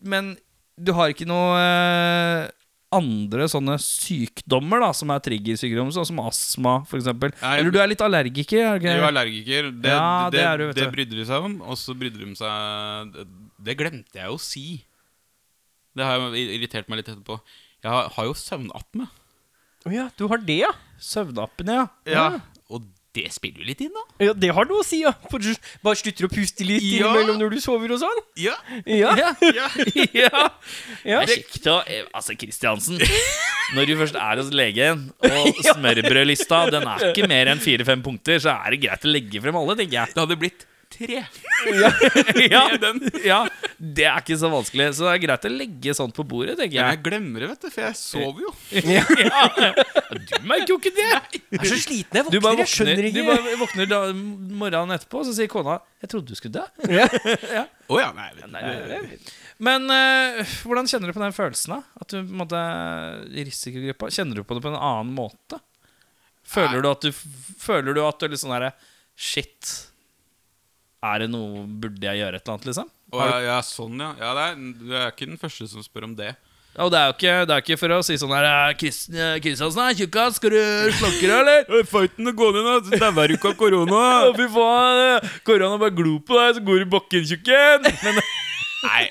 Men du har ikke noe eh, andre sånne sykdommer da som er triggersykdommer, sånn som astma f.eks. Eller du er litt allergiker? Er du Jeg er allergiker. Det, Ja, det, det du, vet det du. brydde de seg om, og så brydde de seg det, glemte jeg å si. Det har irritert meg litt etterpå. Jeg har, har jo søvnapne. Å ja, du har det, ja? Søvnappen, ja. Ja. Det spiller jo litt inn, da. Ja, Det har noe å si, ja. For du bare slutter å puste litt Ja. innimellom når du sover og sånn. Ja. Ja. ja. ja. ja. ja. Det er kjekt å eh, Altså, Kristiansen. Når du først er hos legen, og smørbrødlista den er ikke mer enn fire-fem punkter, så er det greit å legge frem alle, tenker jeg. Det hadde blitt tre. Ja, ja, Det er ikke så vanskelig. Så det er greit å legge sånt på bordet, tenker Men jeg. jeg glemmer det, vet du, for jeg sover jo. Du merker jo ikke det! Jeg er så sliten jeg Du våkner. bare Jeg skjønner våkner, du bare våkner da, morgenen etterpå, så sier kona 'Jeg trodde du skulle dø'. Å ja, nei, vet du. Men uh, hvordan kjenner du på den følelsen? da? At du på en måte risikogruppa? Kjenner du på det på en annen måte? Føler du at du Føler du at du er litt sånn herre Shit. Er det noe Burde jeg gjøre et eller annet, liksom? Å, ja, ja, sånn, ja. ja det er, du er ikke den første som spør om det. Ja, og det er jo ikke, det er ikke for å si sånn her «Eh, Chris- eh, Kristiansen er tjukkas, skal du slokke deg, eller? Fighten er gående nå, dauer du ikke av korona. Fy faen, korona bare glor på deg, så går du i bakken, tjukken. Men Nei.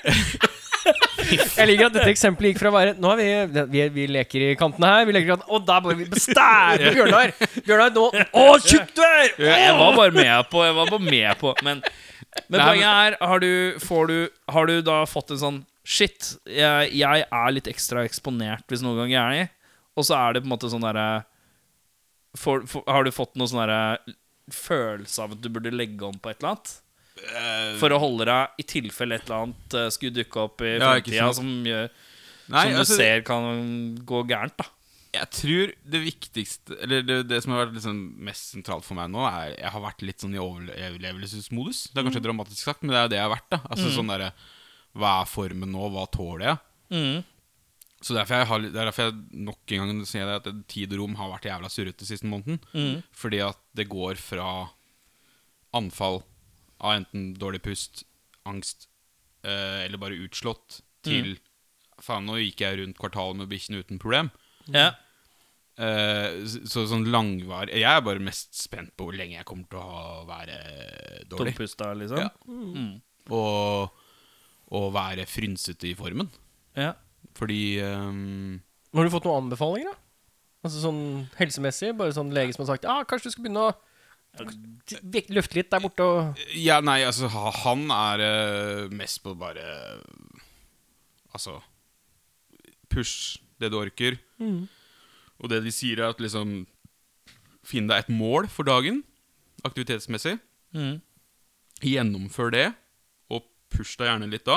Jeg liker at dette eksempelet gikk fra å være Nå er vi, vi, vi leker i kantene her. Vi leker i kantene, Og da bare vi bestærer Bjørnar! Bjørnar, nå Å, tjukk du er! jeg var bare med på, jeg var bare med på Men, men Nei, poenget er, har du, får du, har du da fått en sånn Shit, jeg, jeg er litt ekstra eksponert hvis noen gang jeg er i. Og så er det på en måte sånn derre Har du fått noe sånn derre følelse av at du burde legge om på et eller annet? Eh, For å holde deg i tilfelle et eller annet eh, skulle dukke opp i Ja, fremtida som, gjør, Nei, som du altså, ser kan gå gærent, da. Jeg tror det viktigste Eller det, det som har vært liksom mest sentralt for meg nå, er Jeg har vært litt sånn i overlevelsesmodus. Det er kanskje dramatisk sagt, men det er jo det jeg har vært. da Altså sånn der, Hva er formen nå? Hva tåler jeg? Mm. Så derfor jeg har, er derfor jeg nok en gang sier det at tid og rom har vært jævla surrete siste måneden. Mm. Fordi at det går fra anfall av enten dårlig pust, angst eh, eller bare utslått, til Faen, nå gikk jeg rundt kvartalet med bikkjene uten problem. Ja. Eh, så, så sånn langvarig Jeg er bare mest spent på hvor lenge jeg kommer til å ha, være dårlig. Tompusta, liksom. Ja. Og, og være frynsete i formen. Ja. Fordi um, Har du fått noen anbefalinger, da? Altså sånn helsemessig? Bare sånn lege som har sagt Ja, kanskje du skal begynne å løfte litt der borte og Ja, nei, altså Han er eh, mest på bare Altså Push det du orker. Og det de sier, er at liksom Finn deg et mål for dagen, aktivitetsmessig. Mm. Gjennomfør det, og push deg gjerne litt da.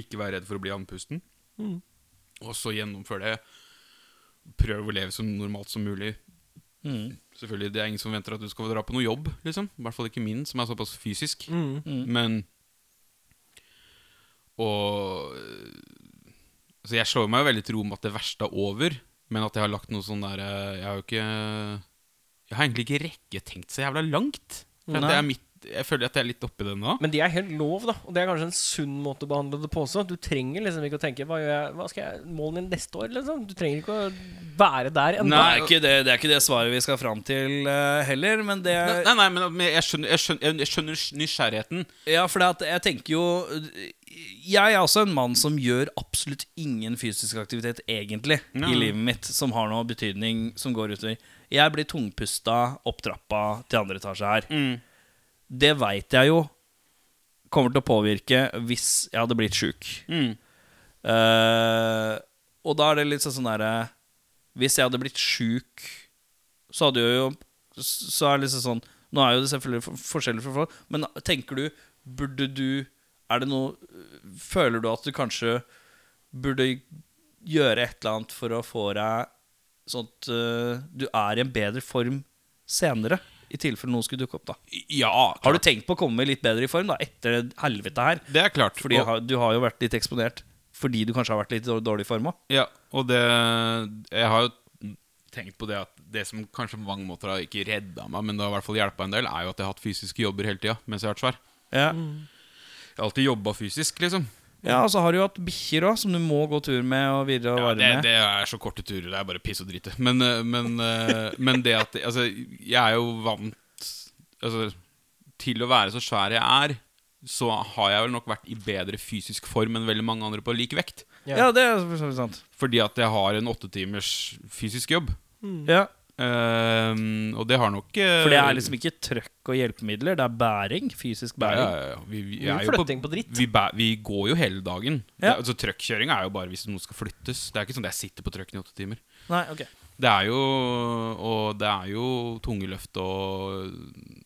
Ikke vær redd for å bli andpusten. Og så gjennomfør det. Prøv å leve så normalt som mulig. Mm. Selvfølgelig, Det er ingen som venter at du skal dra på noe jobb. liksom I hvert fall ikke min, som er såpass fysisk. Mm. Men Og Så jeg slår meg jo veldig til ro med at det verste er over, men at jeg har lagt noe sånn der eh, Jeg har jo ikke Jeg har egentlig ikke rekketenkt så jævla langt. For at det er mitt, jeg føler at jeg er litt oppi det nå. Men det er helt lov, da. Og det er kanskje en sunn måte å behandle det på også. Du trenger liksom ikke å tenke Hva, gjør jeg, hva skal jeg målet min neste år? Liksom. Du trenger ikke å være der ennå. Det er, ikke det, det er ikke det svaret vi skal fram til uh, heller, men det Nei, nei, men men jeg skjønner, jeg skjønner, jeg skjønner nysgjerrigheten. Ja, for det at jeg tenker jo jeg er også en mann som gjør absolutt ingen fysisk aktivitet egentlig Ja. i livet mitt som har noe betydning som går utover. Jeg blir tungpusta opp trappa til andre etasje her. Mm. Det veit jeg jo kommer til å påvirke hvis jeg hadde blitt sjuk. Mm. Uh, og da er det litt sånn derre Hvis jeg hadde blitt sjuk, så hadde jeg jo Så er det liksom sånn Nå er jo det selvfølgelig forskjellig for folk, men tenker du Burde du Er det noe Føler du at du kanskje burde gjøre et eller annet for å få deg sånn at uh, du er i en bedre form senere? I tilfelle noe skulle dukke opp, da. Ja, Har du tenkt på å komme litt bedre i form da etter det helvete her? Det er klart. Fordi og, du har jo vært litt eksponert fordi du kanskje har vært litt dårlig i form òg. ja, og det Jeg har jo tenkt på det at det som kanskje på mange måter har ikke redda meg, men det har i hvert fall hjelpa en del, er jo at jeg har hatt fysiske jobber hele tida mens jeg har vært svær. Ja. Jeg har alltid jobba fysisk, liksom. Ja, og så har du jo hatt bikkjer òg, som du må gå tur med og virre og Ja, varme det, med. det er så korte turer. Det er bare piss og drite. Men, eh, men, eh, men det at Altså, jeg er jo vant altså, Til å være så svær jeg er, så har jeg vel nok vært i bedre fysisk form enn veldig mange andre på lik vekt. Ja, det er sant. Fordi at jeg har en åtte timers fysisk jobb. Ja, Ehm, og det har nok uh, For det er liksom ikke trøkk og hjelpemidler, det er bæring. Fysisk bæring. ja, ja. Vi, vi, Mye er på, på dritt. vi, bæ, vi går jo hele dagen. Ja. Det, altså Trøkkjøring er jo bare hvis noe skal flyttes. Det er ikke sånn at jeg sitter på trøkken i åtte timer. Nei, ok Det er jo Og det er jo tunge løft og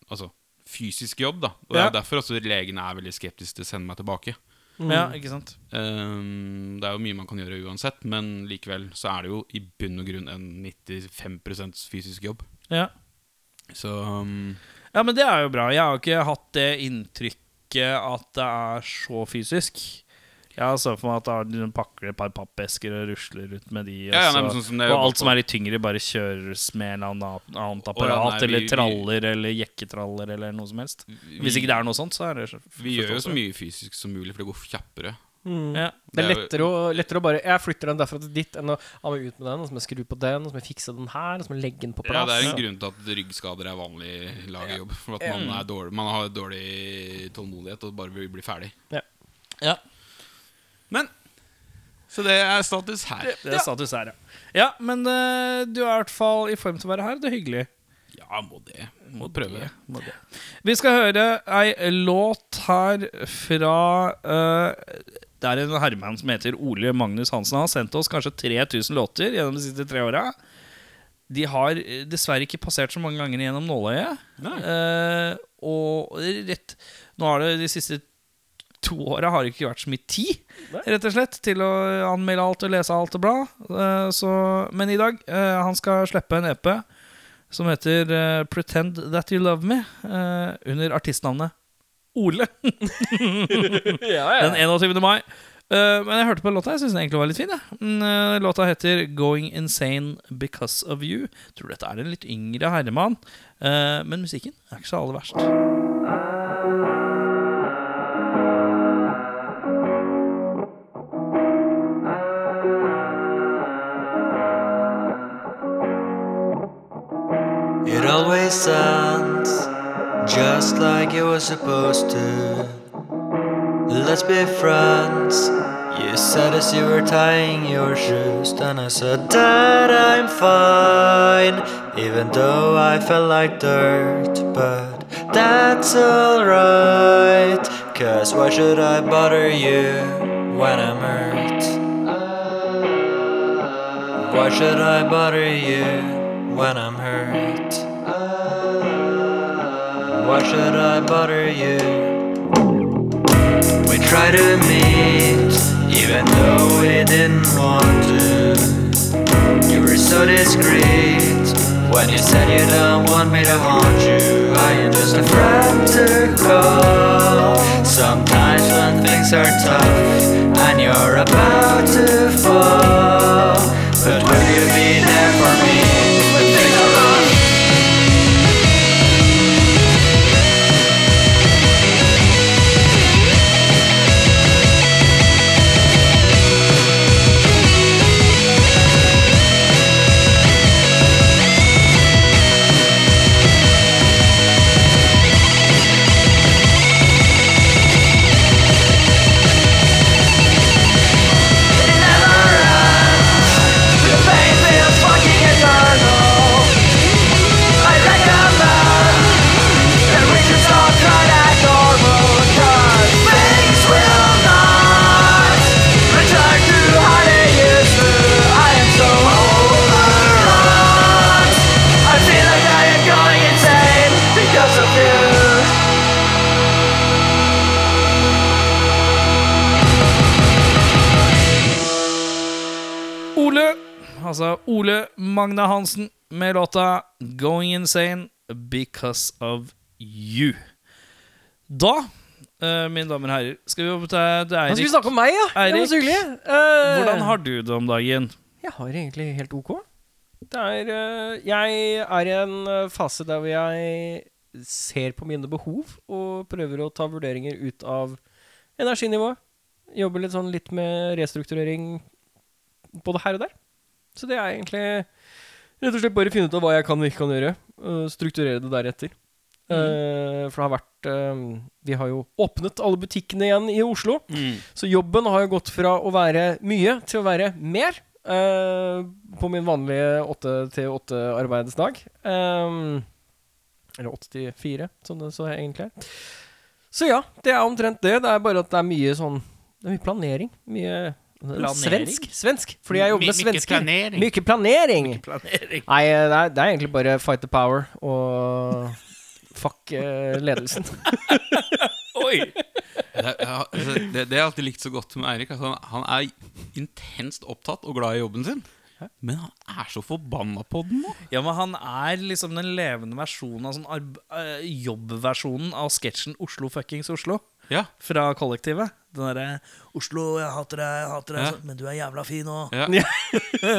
Altså fysisk jobb, da. Og det er derfor også legene er veldig skeptiske til å sende meg tilbake. Ja, ikke sant? um, det er jo mye man kan gjøre uansett, men likevel så er det jo i bunn og grunn en 95% fysisk jobb. Ja. Så um, ja, men det er jo bra. Jeg har ikke hatt det inntrykket at det er så fysisk. Jeg så for meg at du pakker et par pappesker og rusler ut med de. Ja, ja, og nei, så- sånn som og alt som er litt tyngre, bare kjøres med en eller annen annet apparat. ja, nei, vi- eller vi- traller eller jekketraller eller noe som helst. Hvis ikke det er noe sånt, så er det Vi gjør jo så mye fysisk som mulig, for det går kjappere. Ja. Det er er lettere å, lettere å bare Jeg flytter den derfra til ditt enn å ha meg ut med den, og så må jeg skru på den, og så må jeg fikse den her, og så må jeg legge den på plass. Ja. Det er en grunn til at ryggskader er vanlig lagerjobb. For at man, er dårlig, man har dårlig tålmodighet og bare vil bli ferdig. Ja. Men Så det er status her. Det er status her, ja. Ja, men eh, du er i hvert fall i form til å være her. Det er hyggelig. Ja, må det. Må prøve. Må det. Vi skal høre ei låt her fra eh, Det er en herremann som heter Ole Magnus Hansen. Han har sendt oss kanskje 3000 låter gjennom de siste tre åra. De har eh, dessverre ikke passert så mange ganger gjennom nåløyet. Nei. Eh, og rett Nå har det de siste to åra har det ikke vært så mye tid Rett og slett til å anmelde alt og lese alt og bla. Eh, så, men i dag eh, Han skal slippe en EP som heter eh, 'Pretend That You Love Me', under artistnavnet Ole. Den 21. mai. Men jeg hørte på låta. Jeg syns den egentlig var litt fin. jeg. Låta heter 'Going Insane Because of You'. Tror dette er en litt yngre herremann. Men musikken er ikke så aller verst. It just like it was supposed to. Let's be friends. You said as you were tying your shoes, then I said that I'm fine, even though I felt like dirt. But that's alright, cause why should I bother you when I'm hurt? Why should I bother you when I'm hurt? Why should I bother you? We tried to meet, even though we didn't want to. You were so discreet when you said you don't want me to haunt you. I am just a friend to call. Sometimes when things are tough and you're about to fall, but Ole Magna Hansen med låta 'Going Insane Because of You'. Da, uh, mine damer og herrer, skal vi over til, Eirik. Skal vi snakke om meg, ja! Det Eirik. Eh, Hvordan har du det om dagen? Jeg har egentlig helt ok. Det er uh, Jeg er i en fase der hvor jeg ser på mine behov og prøver å ta vurderinger ut av energinivået. Jobber litt sånn litt med restrukturering både her og der. Så det er egentlig rett og slett bare finne ut av hva jeg kan og ikke kan gjøre. Strukturere det deretter. Mm. for det har vært eh, Vi har jo åpnet alle butikkene igjen i Oslo. Så jobben har jo gått fra å være mye til å være mer. eh, på min vanlige åtte til åtte arbeidsdag. Um, eller åtte til fire, som det så egentlig er. Så ja, det er omtrent det. Det er bare at det er mye sånn Det er mye planering. Mye Planering? Svensk. Svensk. Fordi jeg jobber med My- Myke svensker. planering. Mye planering. Planering. Nei, det er, det er egentlig bare fight the power og fuck eh, ledelsen. Oi! Det, har altså, det, det jeg alltid likt så godt med Eirik. Altså, Han, han er intenst opptatt og glad i jobben sin. Men han er så forbanna på den nå. Ja, men han er liksom den levende versjonen av sånn eh, jobbversjonen av sketsjen Oslo fuckings Oslo. Ja, Fra kollektivet. Den derre 'Oslo, jeg hater deg, jeg hater deg, Ja. så- men du er jævla fin òg'. ja.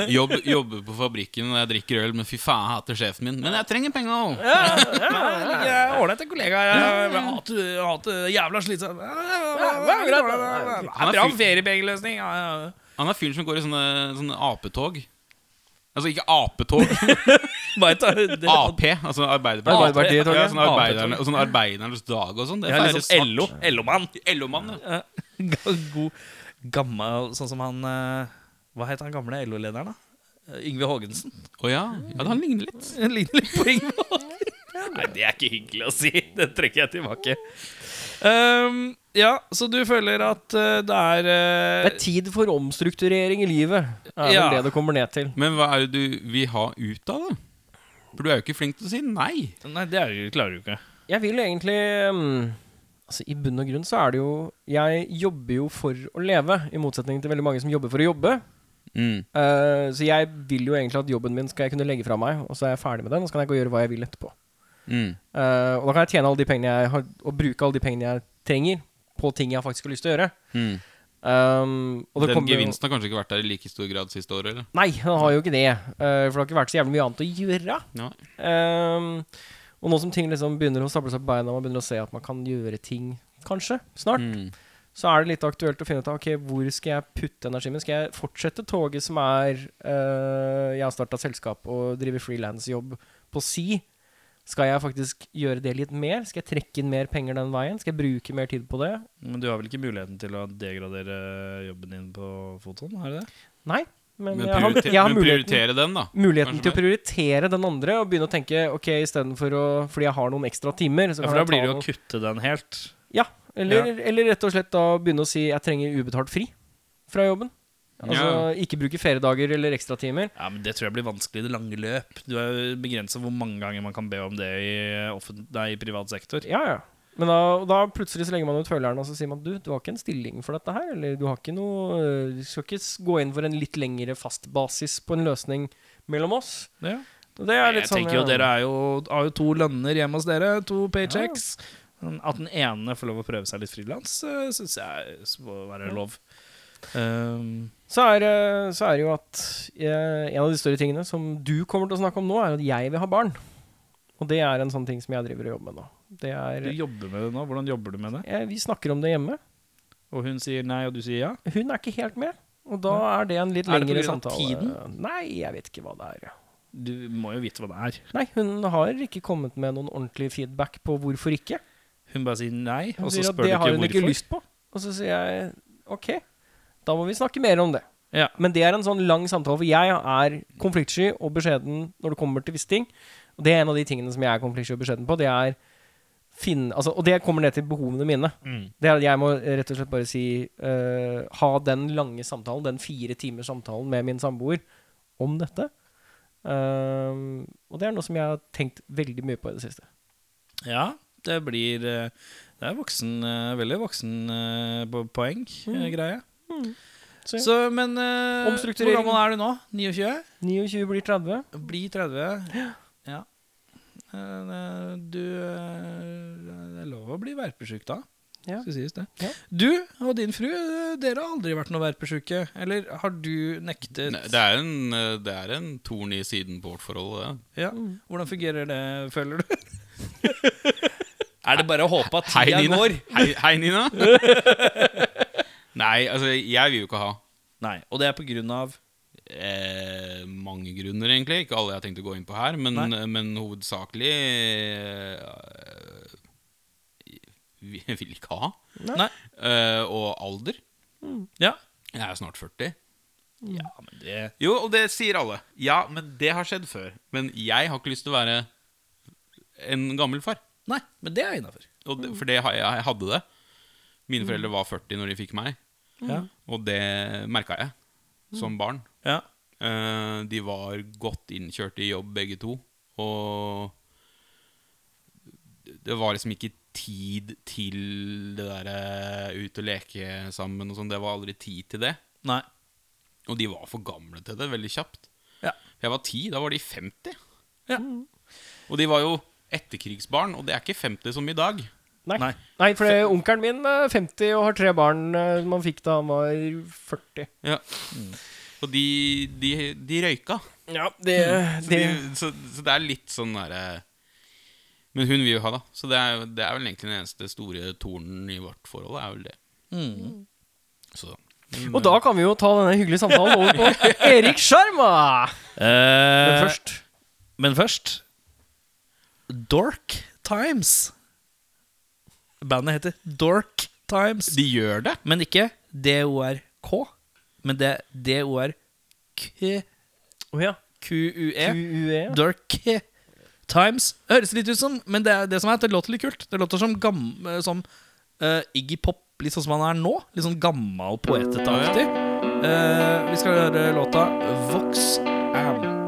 Jobb, Jobber på fabrikken og jeg drikker øl, men fy faen, jeg hater sjefen min. Men jeg trenger penger! ålreit kollega. Jeg, jeg hater, jeg hater jævla slitsomt. greit. Er bra feriepengeløsning. Ja, ja. Han er fyren som går i sånne, sånne apetog. Altså ikke apetog. AP. Altså Arbeiderpartiet. Ja, sånn arbeiderne, og sånn Arbeidernes dag og sånn. Det Ja, er liksom LO. LO-mann. LO-mann, ja. God, gammel Sånn som han eh, Hva het han gamle LO-lederen, da? Eh, Yngve Haagensen. Å ja. ja. Han ligner litt. Han ligner litt på Yngve Haagensen. Nei, det er ikke hyggelig å si. Det trekker jeg tilbake. Ehm, ja, så du føler at uh, det er uh, Det er tid for omstrukturering i livet, er Ja. vel det det kommer ned til. Men hva er det du vil ha ut av det? For du er jo ikke flink til å si nei. Nei, det er, klarer du ikke. Jeg vil egentlig um, Altså I bunn og grunn så er det jo Jeg jobber jo for å leve, i motsetning til veldig mange som jobber for å jobbe. Mm. Uh, så jeg vil jo egentlig at jobben min skal jeg kunne legge fra meg, og så er jeg ferdig med den, og så kan jeg gå og gjøre hva jeg vil etterpå. Mm. Eh, og da kan jeg tjene alle de pengene jeg har, og bruke alle de pengene jeg trenger, på ting jeg faktisk har lyst til å gjøre. Mm. Um, og det Den gevinsten har kanskje ikke vært der i like stor grad siste året? eller? Nei, den har jo ikke det. Uh, for det har ikke vært så jævlig mye annet å gjøre. Um, og nå som ting liksom begynner å stable seg på beina, man begynner å se at man kan gjøre ting kanskje snart, Mm. så er det litt aktuelt å finne ut av Ok, hvor skal jeg putte energien min. Skal jeg fortsette toget som er uh, Jeg har starta selskap og driver frilansjobb på si. Skal jeg faktisk gjøre det litt mer? Skal jeg trekke inn mer penger den veien? Skal jeg bruke mer tid på det? Men du har vel ikke muligheten til å degradere jobben din på fotoen? Har du det? Nei. Men, Men, jeg har, jeg har men muligheten, prioritere den, da. muligheten kanskje til å prioritere den andre og begynne å tenke Ok, istedenfor å Fordi jeg har noen ekstra timer. Så Ja, for da blir det jo å kutte den helt. Ja, eller, eller rett og slett da begynne å si jeg trenger ubetalt fri fra jobben. Altså ikke bruke feriedager eller ekstratimer. Ja, men Det tror jeg blir vanskelig i det lange løp. Du er jo begrensa hvor mange ganger man kan be om det i, nei, i privat sektor. Ja, ja. Men da, da plutselig så legger man ut føleren og så sier man du, du har ikke en stilling for dette her. Eller du har ikke noe øh, Du skal ikke gå inn for en litt lengre fast basis på en løsning mellom oss. Ja. Det er Jeg sånn tenker jo ja. Dere er jo, har jo to lønner hjemme hos dere. To paychecks. At den ene får lov å prøve seg litt frilans, syns jeg må være lov. Um, så, er, det- så er det jo at eh, en av de større tingene som du kommer til å snakke om nå, er at jeg vil ha barn. Og det er en sånn ting som jeg driver og jobber med nå. Det er, du jobber med det nå. Hvordan jobber du med det? jeg, vi snakker om det hjemme. Og hun sier nei, og du sier ja? Hun er ikke helt med. Og da er det en litt Er det pga. lengre samtale. tiden? Nei, jeg vet ikke hva det er. Du må jo vite hva det er. Nei, hun har ikke kommet med noen ordentlig feedback på hvorfor ikke. Hun bare sier nei, og så spør du ikke hvorfor. det har hun ikke lyst på. Og så sier jeg ok, da må vi snakke mer om det. Ja. Men det er en sånn lang samtale, for jeg er konfliktsky og beskjeden når det kommer til visse ting. Og det er en av de tingene som jeg er konfliktsky og beskjeden på. Det er finne, altså, og det kommer ned til behovene mine. Mm. Det er at jeg må rett og slett bare si uh, Ha den lange samtalen, den fire timers samtalen med min samboer om dette. Uh, og det er noe som jeg har tenkt veldig mye på i det siste. Ja, det blir eh, Det er voksen, eh, veldig voksen poeng, mm. greie. Så, Så, men uh, hvor gammel er du nå? 29? 29 blir 30. Bli 30. Ja. Uh, Du uh, Det er lov å bli verpesjuk da. Ja. Skal sies det. Ja. Du og din fru, dere har aldri vært noe verpesjuke. Eller har du nektet Ne, Det er en, det er en torn i siden på vårt forhold. Det. Ja. Hvordan fungerer det, føler du? er det bare å håpe at tida går? Hei, hei, Nina. Nei, altså, jeg vil jo ikke ha Nei, og det er på grunn av eh, mange grunner, egentlig. Ikke alle jeg har tenkt å gå inn på her, men, men hovedsakelig eh, Jeg vil ikke ha. Nei. Eh, og alder. Ja. Jeg er snart 40. ja, men det Jo, og det sier alle. Ja, men det har skjedd før. Men jeg har ikke lyst til å være en gammel far. Nei, men det er innafor. Og det, for det, har jeg, jeg hadde det. Mine foreldre var 40 når de fikk meg, Ja. og det merka jeg som barn. Ja. Eh, de var godt innkjørt i jobb, begge to. Og det var liksom ikke tid til det derre ut og leke sammen og sånn. Det var aldri tid til det. Nei. Og de var for gamle til det veldig kjapt. Ja. Jeg var ti, da var de 50. Ja. Mm. Og de var jo etterkrigsbarn, og det er ikke 50 som i dag. Nei. Nei. Nei, for det, onkelen min er 50 og har tre barn som man fikk da han var 40. Ja. Og de, de, de røyka. Ja, det, Så, de, så, så det er litt sånn derre Men hun vil jo ha, da. Så det er, det er vel egentlig den eneste store tornen i vårt forhold. er vel det. Mm. Så Og da kan vi jo ta denne hyggelige samtalen over på Erik Sjarma! Men Eh, først Men først Dork Times. Bandet heter Dork Times. De gjør det. Men ikke D-O-R-K, men det er D-O-R-Q-U-E. Ja. Q-U-E. QUE. Dork Times. Høres litt ut som Men det, er, det som er det låter litt kult. Det låter som, gam, eh, som uh, Iggy Pop, litt sånn som han er nå. Litt sånn gammal poetetaktig. Uh, vi skal høre låta Vox Amp.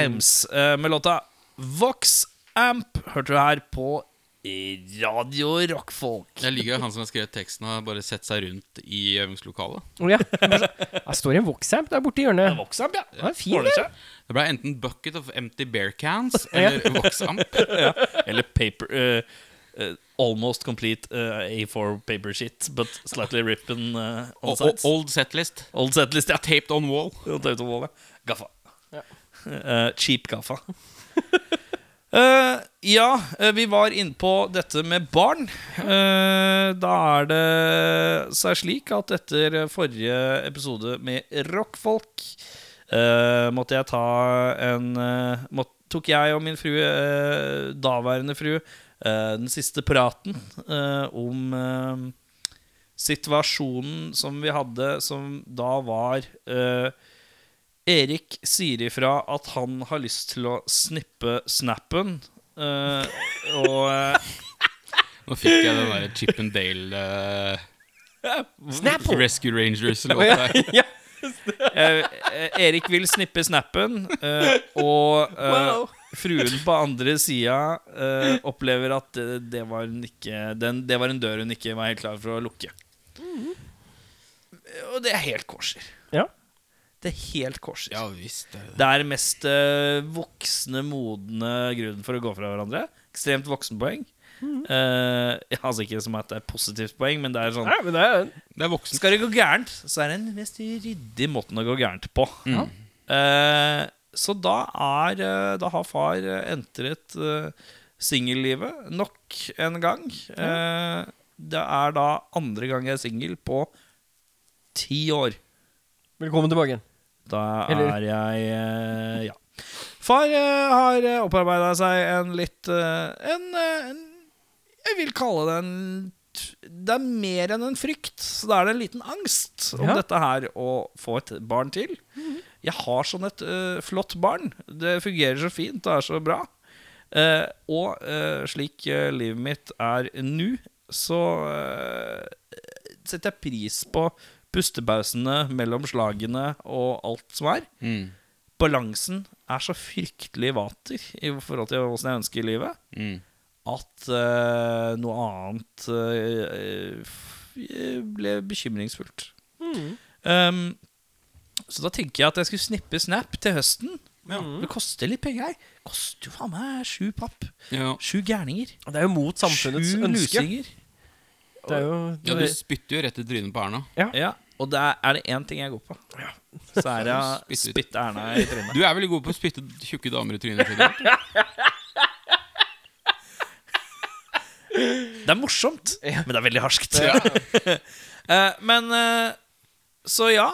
Times eh, med låta Vox Amp hørte du her på Radio Rockfolk. Jeg liker han som har skrevet teksten, har bare sett seg rundt i øvingslokalet. Å, ja. Det står en Voxamp der borte i hjørnet. Vox Amp, ja. Ja, fin, det. Det ble enten Bucket of Empty Bear Cans eller Vox-amp. Eller paper uh, uh, Almost complete uh, A4 paper shit, but slightly ripping uh, on sides. Old setlist. Old setlist, ja. Taped on wall. Taped on wall ja. gaffa. Eh, ja, eh, vi var inne på dette med barn. Uh, da er det seg slik at etter forrige episode med rockfolk eh, måtte jeg ta en eh, må, Tok jeg og min frue, eh, daværende frue, eh, den siste praten eh, om eh, situasjonen som vi hadde, som da var eh, Erik sier ifra at han har lyst til å snippe snappen. Uh, og uh, Nå fikk jeg den derre Chip and Dale uh, Snapple! Rescue Rangers-låta. Ja. eh, eh, Erik vil snippe snappen, eh, og eh, Wow. fruen på andre sida eh, opplever at det, det, var ikke, den, det var en dør hun ikke var helt klar for å lukke. Og det er helt kosher. Ja. Det helt korset. Ja visst. det er det. Det er mest uh, voksne, modne grunnen for å gå fra hverandre. Ekstremt voksenpoeng. Eh, Uh, altså ikke som at det er positivt poeng, men det er sånn Nei, men det er Det er voksen. Skal det gå gærent, så er det den mest ryddige måten å gå gærent på. Mm. Uh, så da er eh, Da har far eh, entret uh, singellivet nok en gang. Uh, det er da andre gang jeg er singel på ti år. Velkommen tilbake. Da er jeg eh, Ja. Far eh, har opparbeida seg en litt eh, en, eh, en Jeg vil kalle det en Det er mer enn en frykt. Så da er det en liten angst om Ja. dette her å få et barn til. Jeg har sånn et uh, flott barn. Det fungerer så fint og er så bra. Uh, og uh, slik eh, livet mitt er nå, så eh, setter jeg pris på pustepausene mellom slagene og alt som er. Mm. Balansen er så fryktelig vater i forhold til åssen jeg ønsker livet, Mm. at uh, noe annet uh, ble bekymringsfullt. Um, så da tenker jeg at jeg skulle snippe Snap til høsten. Det koster litt penger. Det koster jo faen meg sju papp. Ja. Sju gærninger. Det er jo mot samfunnets Sju ønske. lusinger. Det er jo ja, du spytter jo rett i trynet på Erna. Ja, og det er, er det én ting jeg er god på, så er det å Spytte ut. spytte Erna i trynet. Du er veldig god på å spytte tjukke damer i trynet. Fredrik. Det er morsomt, men det er veldig harskt. Eh, men eh, Så ja.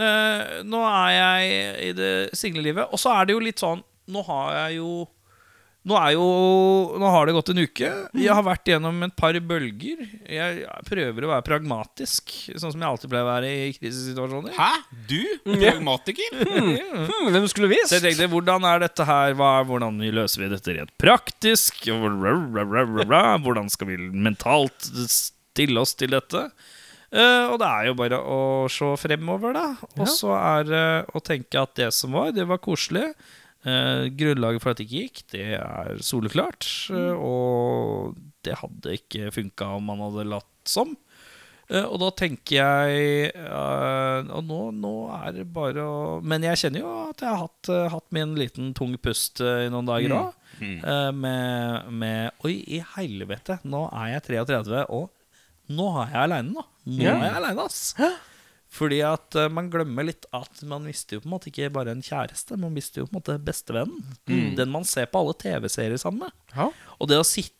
eh, nå er jeg i det singellivet. Og så er det jo litt sånn Nå har jeg jo nå, er jo, nå har det gått en uke. Jeg har vært gjennom et par bølger. Jeg prøver å være pragmatisk, sånn som jeg alltid pleier å være i krisesituasjoner. Hæ? Du? Pragmatiker? Hmm, Hvem skulle visst? Så jeg tenkte, hvordan er dette her Hva, Hvordan løser vi dette rent praktisk? Hvordan skal vi mentalt stille oss til dette? Uh, og det er jo bare å se fremover, da. Og Ja. så er det å tenke at det som var, det var koselig. Eh, grunnlaget for at det ikke gikk, det er soleklart. Mm. og det hadde ikke funka om man hadde latt som. Eh, og da tenker jeg eh, Og nå, nå er det bare å Men jeg kjenner jo at jeg har hatt, eh, hatt min liten tung pust eh, i noen dager òg. Mm. med, med Oi, i helvete, nå er jeg 33, og nå er jeg aleine, nå. Nå er jeg aleine, ass. Fordi at eh, man glemmer litt at man mister jo på en måte ikke bare en kjæreste, man mister jo på en måte bestevennen. Den man ser på alle TV-serier sammen med. Ja. Og det å sitte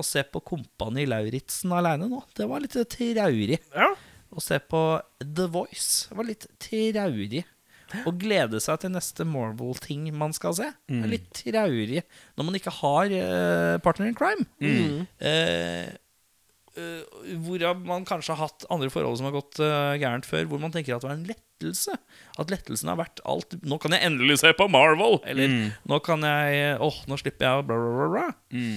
og se på Kompani Lauritzen aleine nå, det var litt traurig. Ja. Å se på The Voice var litt traurig. Å glede seg til neste Marvel-ting man skal se, er litt traurig. Når man ikke har uh, partner in crime. Mm. eh, hvorav man kanskje har hatt andre forhold som har gått eh, gærent før, hvor man tenker at det var en lettelse. At lettelsen har vært alt Nå kan jeg endelig se på Marvel! Eller nå kan jeg Åh, nå slipper jeg bla, bla, bla. Mm.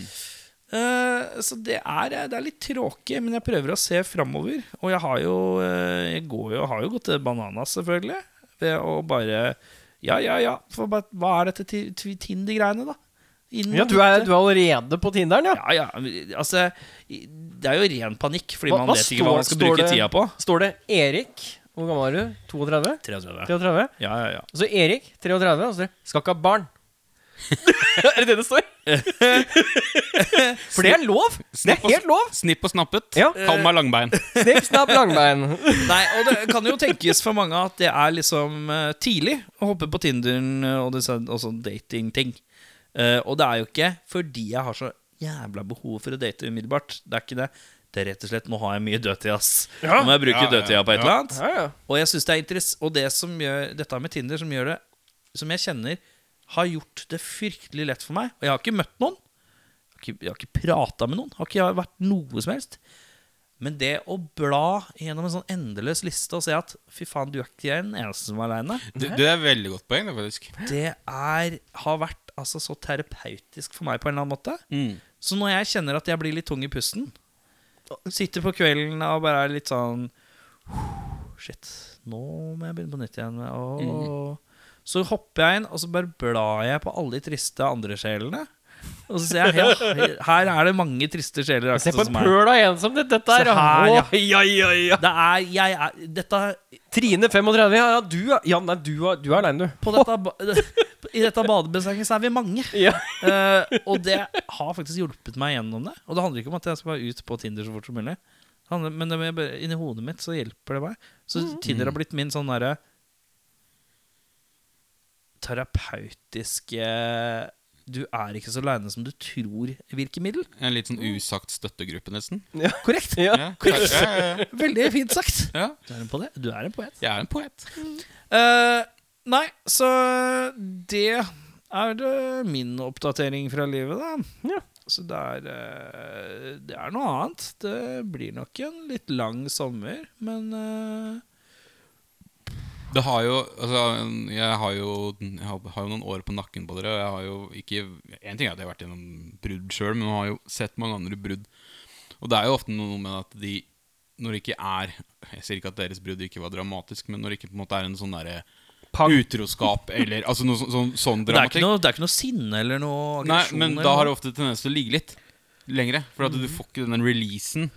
Uh, så det er, det er litt tråkig, men jeg prøver å se framover. Og jeg har jo eh, Jeg går jo, har jo gått til bananas, selvfølgelig. Ved å bare Ja, ja, ja. For hva er dette ti- ti- Tinder-greiene, da? Ja, du er, du er allerede på Tinderen, ja. Ja, ja. Altså, det er jo ren panikk, fordi Hva- man vet ikke hva man skal står- bruke det- tida på. Står det Erik Hvor gammel er du? 32? 33. 33? Ja, ja, ja. Og så Erik, 33, og så 'skal ikke ha barn'. er det det det står? For det er lov! Det er helt lov! Snipp og snappet. Ja. Kall meg langbein. Snipp, snapp, langbein. Nei, og det kan jo tenkes for mange at det er liksom eh, tidlig å hoppe på Tinderen og disse også datingting. Eh, og det er jo ikke fordi jeg har så jævla behov for å date umiddelbart. Det er ikke det. Det er rett og slett nå har jeg mye dødtid, ass. Nå må jeg bruke Ja, ja, dødtida på et ja. eller annet. Ja, ja. Og jeg synes det er interess Og det som gjør dette med Tinder, som gjør det Som jeg kjenner har gjort det fryktelig lett for meg. Og jeg har ikke møtt noen. Jeg har ikke, jeg har ikke prata med noen. Har ikke vært noe som helst. Men det å bla gjennom en sånn endeløs liste og se at fy faen, du er ikke den eneste som er aleine, Det, det er veldig godt poeng, det, faktisk. det er, har vært altså, så terapeutisk for meg på en eller annen måte. Mm. Så når jeg kjenner at jeg blir litt tung i pusten, sitter på kvelden og bare er litt sånn Shit, nå må jeg begynne på nytt igjen. Mm. Så hopper jeg inn, og så bare blar jeg på alle de triste andre sjelene. Og så ser jeg ja, her er det mange triste sjeler. Se på en pøl av ensomhet, dette er. Se her, ja. Ja, ja, ja. Det er, jeg er Dette Trine 35. Ja, ja, du, ja nei, du, du er aleine, du. På dette, I dette badebassenget så er vi mange. Ja. Uh, og det har faktisk hjulpet meg gjennom det. Og det handler ikke om at jeg skal være ut på Tinder så fort som mulig. Handler, men det, inni hodet mitt så hjelper det meg. Så Tinder har blitt min sånn derre terapeutiske Du er ikke så aleine som du tror virkemiddel. En litt sånn usagt støttegruppe, nesten. Korrekt. Ja. Korrekt. ja, ja, ja. Veldig fint sagt. ja. Du er en, poet. Du er en poet. Jeg er en poet. Uh, nei, så det er det min oppdatering fra livet, da. Ja. Så det er, eh, det er noe annet. Det blir nok en litt lang sommer, men eh, Det har jo Altså, jeg har jo, jeg har, har jo noen år på nakken på dere. Og jeg har jo ikke En ting er at jeg har vært gjennom brudd sjøl, men jeg har jo sett mange andre brudd. Og det er jo ofte noe med at de Når det ikke er Jeg sier ikke at deres brudd ikke var dramatisk, men når det ikke på en måte er en sånn derre utroskap eller Altså noe sånn, sånn, sånn det, er dramatikk. noe, det er ikke noe sinne eller noe Nei, men da har det ofte tendens til å ligge litt lengre. For at du får ikke den releasen.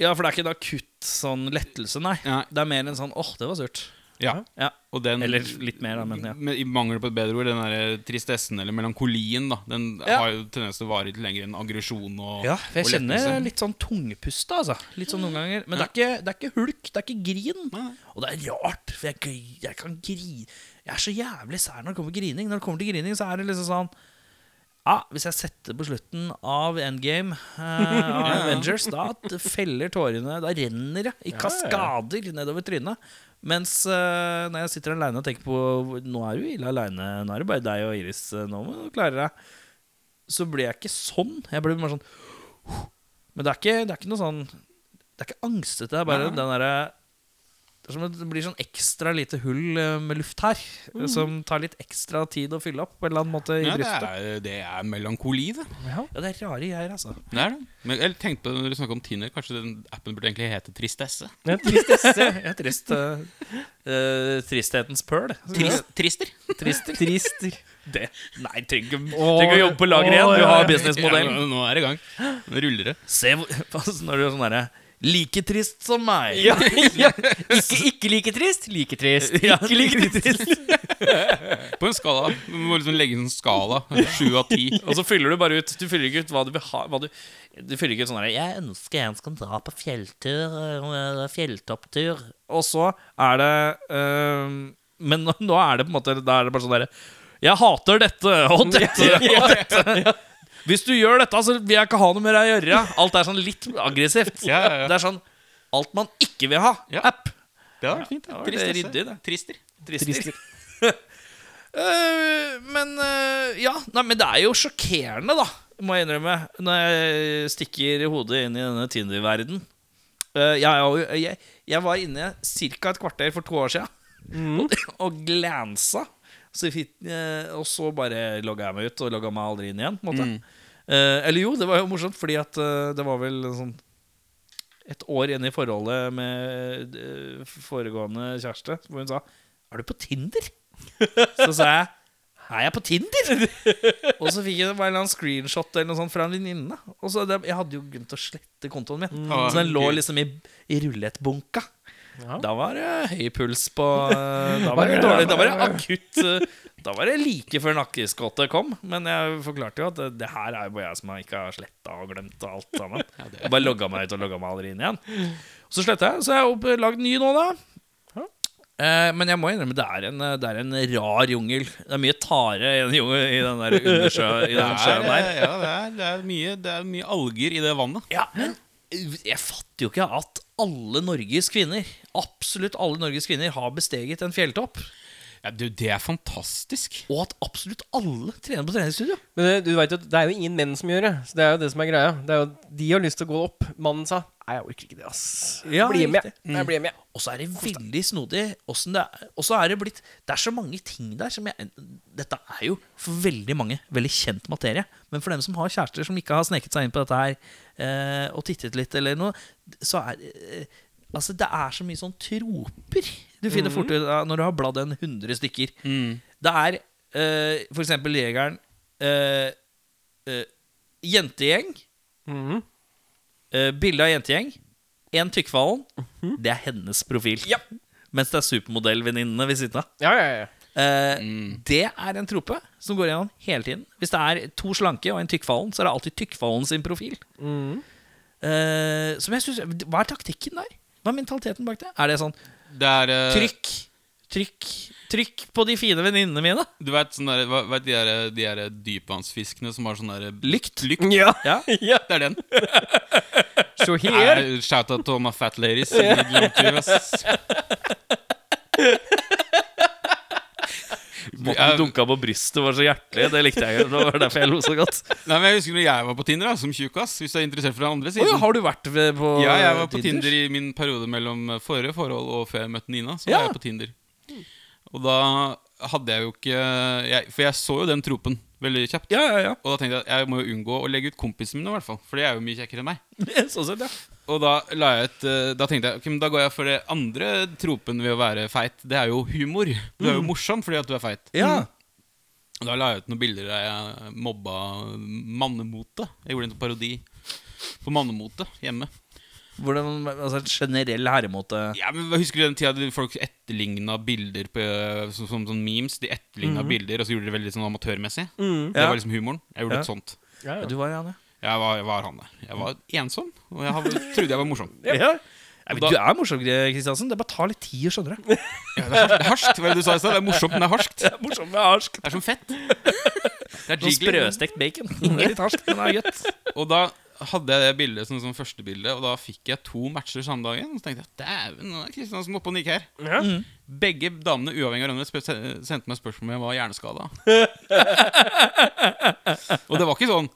Ja, for det er ikke en akutt sånn lettelse, nei. Nei. Det er mer en sånn åh, det var surt. Ja. Ja. Den, Eller litt mer, da, men ja. men I mangel på et bedre ord, den der tristessen eller melankolien, da Den Ja. har jo tendens til å vare litt lenger enn aggresjon og Ja, for jeg og kjenner litt sånn tungpuste, altså. Litt sånn noen ganger. Men det, er ikke, det er ikke hulk, det er ikke grin. Nei. Og det er rart, for jeg, jeg kan grine Jeg er så jævlig sær når det kommer grining. Når det kommer til grining, så er det liksom sånn ja, Hvis jeg setter på slutten av Endgame eh, av Avengers, da feller tårene Da renner det i kaskader nedover trynet. Mens eh, når jeg sitter aleine og tenker på Nå er du ille aleine, nå er det bare deg og Iris. eh, Nå må du klare deg. Så blir jeg ikke sånn. Jeg blir bare sånn Men det er ikke, det er ikke noe sånn Det er ikke angstete. Det er bare den derre det som det blir sånn ekstra lite hull eh, med luft her. Som tar litt ekstra tid å fylle opp på en eller annen måte i Ja, det er, det er melankoli, det. Ja, det er rare greier, altså. Det er det. Men jeg tenkte på når du snakket om Tinder, kanskje den appen burde egentlig hete Tristesse. Er tristesse. Ja, trist, uh, eh, tristhetens pøl. trister? Trister. Trister. Det. Nei, trenger ikke å jobbe på lager igjen. Du har businessmodell. Ja, nå er det i gang. Nå ruller det. Se hvor altså, Når du er sånn derre Like trist som meg. Ja, ja. Ikke, ikke like trist, like trist. Ikke like trist. På en skala. Du må liksom legge en sånn skala. Sju av ti. Og så fyller du bare ut Du fyller ikke ut hva du vil ha. Hva du, du fyller ikke ut sånn her Jeg ønsker jeg skal dra på fjelltur. øh, Fjelltopptur. Og så er det øh, Men nå, nå er det på en måte Da er det bare sånn derre Jeg hater dette og dette og dette. Hvis du gjør dette, så vil jeg ikke ha noe mer å gjøre. Alt er sånn litt aggressivt. Ja, ja, ja. Det er sånn Alt man ikke vil ha. Ja. App. Det var fint. Det det er ryddig, det. Trister. Trister. Eh, men eh, ja, nei, men det er jo sjokkerende, da, må jeg innrømme, når jeg stikker hodet inn i denne Tinder-verden. Eh, jeg, jeg, jeg var inne ca. et kvarter for to år siden og, og glansa. Så fit, eh, og så bare logga jeg meg ut, og logga meg aldri inn igjen. Måte. Eh, eller jo, det var jo morsomt, fordi at eh, det var vel sånn et år inn i forholdet med eh, foregående kjæreste, hvor hun sa 'Er du på Tinder?' Så sa jeg 'Er jeg på Tinder?' og så fikk jeg bare en screenshot eller noe sånt fra en venninne. Og så det, Jeg hadde jo glemt å slette kontoen min, Mm. så den lå liksom i, i rullettbunka. Ja. Da var det høy puls på eh, Da var det dårlig Da var det akutt eh, Da var det like før nakkeskottet kom. Men jeg forklarte jo at det, her er jo bare jeg som har ikke har sletta og glemt alt sammen. Jeg bare logga meg ut og logga meg aldri inn igjen. Så sletta jeg, så jeg har opp- lagd ny nå, da. Eh, men jeg må innrømme det er, en, det er en rar jungel. Det er mye tare i den, jungel, i den der undersjø, i den sjøen der. ja, det er, det, er mye, det er mye alger i det vannet. Ja, men jeg fatter jo ikke at alle Norges kvinner, absolutt alle Norges kvinner, har besteget en fjelltopp. Ja, du, det er fantastisk. Og at absolutt alle trener på treningsstudio. Men det, du vet jo det er jo ingen menn som gjør det. Så det er jo det som er greia. Det er jo, de har lyst til å gå opp. Mannen sa Nei, jeg orker ikke det, ass. Ja, bli med. riktig. Jeg blir med. Og så er det veldig snodig åssen det er. Og så er det blitt Det er så mange ting der som jeg Dette er jo for veldig mange veldig kjent materie. Men for dem som har kjærester som ikke har sneket seg inn på dette her eh, og tittet litt eller noe, så er eh, Altså, det er så mye sånn troper du finner fort ut av når du har bladd en 100 stykker. Det er uh, for eksempel jegeren uh, uh, Jentegjeng. Mm. Bilde av jentegjeng. En tykkfallen. Det er hennes profil. Ja. Mens det er supermodellvenninnene ved siden av. Ja, ja, ja. Eh, Det er en trope som går gjennom hele tiden. Hvis det er to slanke og en tykkfallen, så er det alltid tykkfallen sin profil. Mhm. Eh, som jeg synes, Hva er taktikken der? Hva er mentaliteten bak det? Er det sånn Det er uh... trykk, trykk, trykk på de fine venninnene mine? Du vet, sånn der, vet de der, de der dypvannsfiskene som har sånn der Lykt. Lykt? Ja. Ja. ja. Det er den. Så her Eh, Shout out to my fat ladies. Måten du dunka på brystet var så hjertelig. Det likte jeg. Det var derfor jeg lo så godt. Nei, men Jeg husker når jeg var på Tinder da, som tjukkas. Hvis du er interessert for den andre siden. siden. ja, har du vært ved- på Ja, jeg var på Tinder i min periode mellom forrige forhold og før jeg møtte Nina. Så Ja. var jeg på Tinder Og da hadde jeg jo ikke jeg, For jeg så jo den tropen veldig kjapt. Ja, ja, ja. Og da tenkte jeg at jeg må jo unngå å legge ut kompisene mine, i hvert fall. For de er jo mye kjekkere enn meg. Sånn sett, ja. Og da, la jeg et, eh, da tenkte jeg ok, men da går jeg for det andre tropen ved å være feit. Det er jo humor. Du er jo morsom fordi at du er feit. Ja. Og Da la jeg ut noen bilder der jeg mobba mannemote. Jeg gjorde en parodi på mannemote hjemme. Hvordan, altså generell herremåte Ja, men Husker du den tida da folk etterligna bilder på, som, som som, memes? De etterligna bilder, og så gjorde de det veldig sånn amatørmessig. Det Mhm. Ja. var liksom humoren. Jeg gjorde Ja. et sånt. Ja, ja. Du var Janne. Jeg var, jeg var han der. Jeg var ensom, og jeg hadde, trodde jeg var morsom. Ja. Ja, men da- du er morsom, Kristiansen. Det bare tar litt tid å skjønne det. Ja, det, er, det er harskt. Hva er det du sa i stad? Det er morsomt, men det er harskt. Det er morsomt men harskt. Det er som fett. Det er sprøstekt bacon. Det er litt harskt, men det er godt. Og da hadde jeg det bildet som, som første bilde, og da fikk jeg to matcher samme dagen. Og så tenkte jeg dæven, nå er Kristiansen oppe og nikker her. Ja. Mm. Begge damene, uavhengig av hverandre, sendte meg spørsmål om jeg var hjerneskada. og det var ikke sånn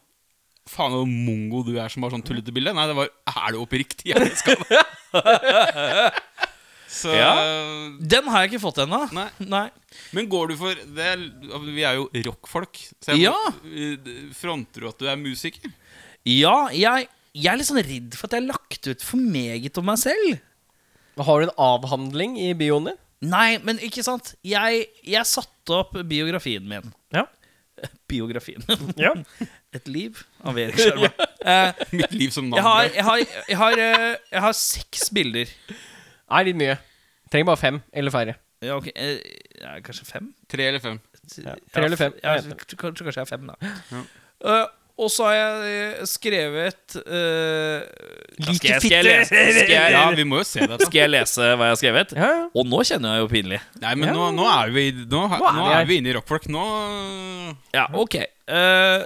Faen, hvor mongo du er som har sånn tullete bilde. Nei, det var Er du oppriktig hjerneskada? Så Ja. Den har jeg ikke fått ennå. Nei. Nei. Men går du for det er, Vi er jo rockfolk. Så jeg, Ja. Fronter du at du er musiker? Ja, jeg, jeg er litt sånn redd for at jeg har lagt ut for meget om meg selv. Har du en avhandling i bioen din? Nei, men ikke sant. Jeg, jeg satte opp biografien min. Ja. Biografien. Ja. Et liv av Erik Skjerma. Eh, Mitt liv som jeg, har, navn. jeg, har, jeg, har, eh, jeg har seks bilder. Nei, litt mye. Trenger bare fem eller færre. Ja, ok. eh, ja, kanskje fem? Tre eller fem. Ja, tre eller fem. Ja, Jeg vet kanskje, kanskje jeg er fem, da. Eh, og så har jeg eh, skrevet uh, skal, jeg, skal, jeg lese, skal, jeg, Ja, vi må jo se dette. skal jeg lese hva jeg har skrevet? Ja, ja. Og nå kjenner jeg jo pinlig. Nei, men Ja. nå, nå er vi Nå, Nå er nå er vi inne i rockfolk. Nå Ja, ok. Uh,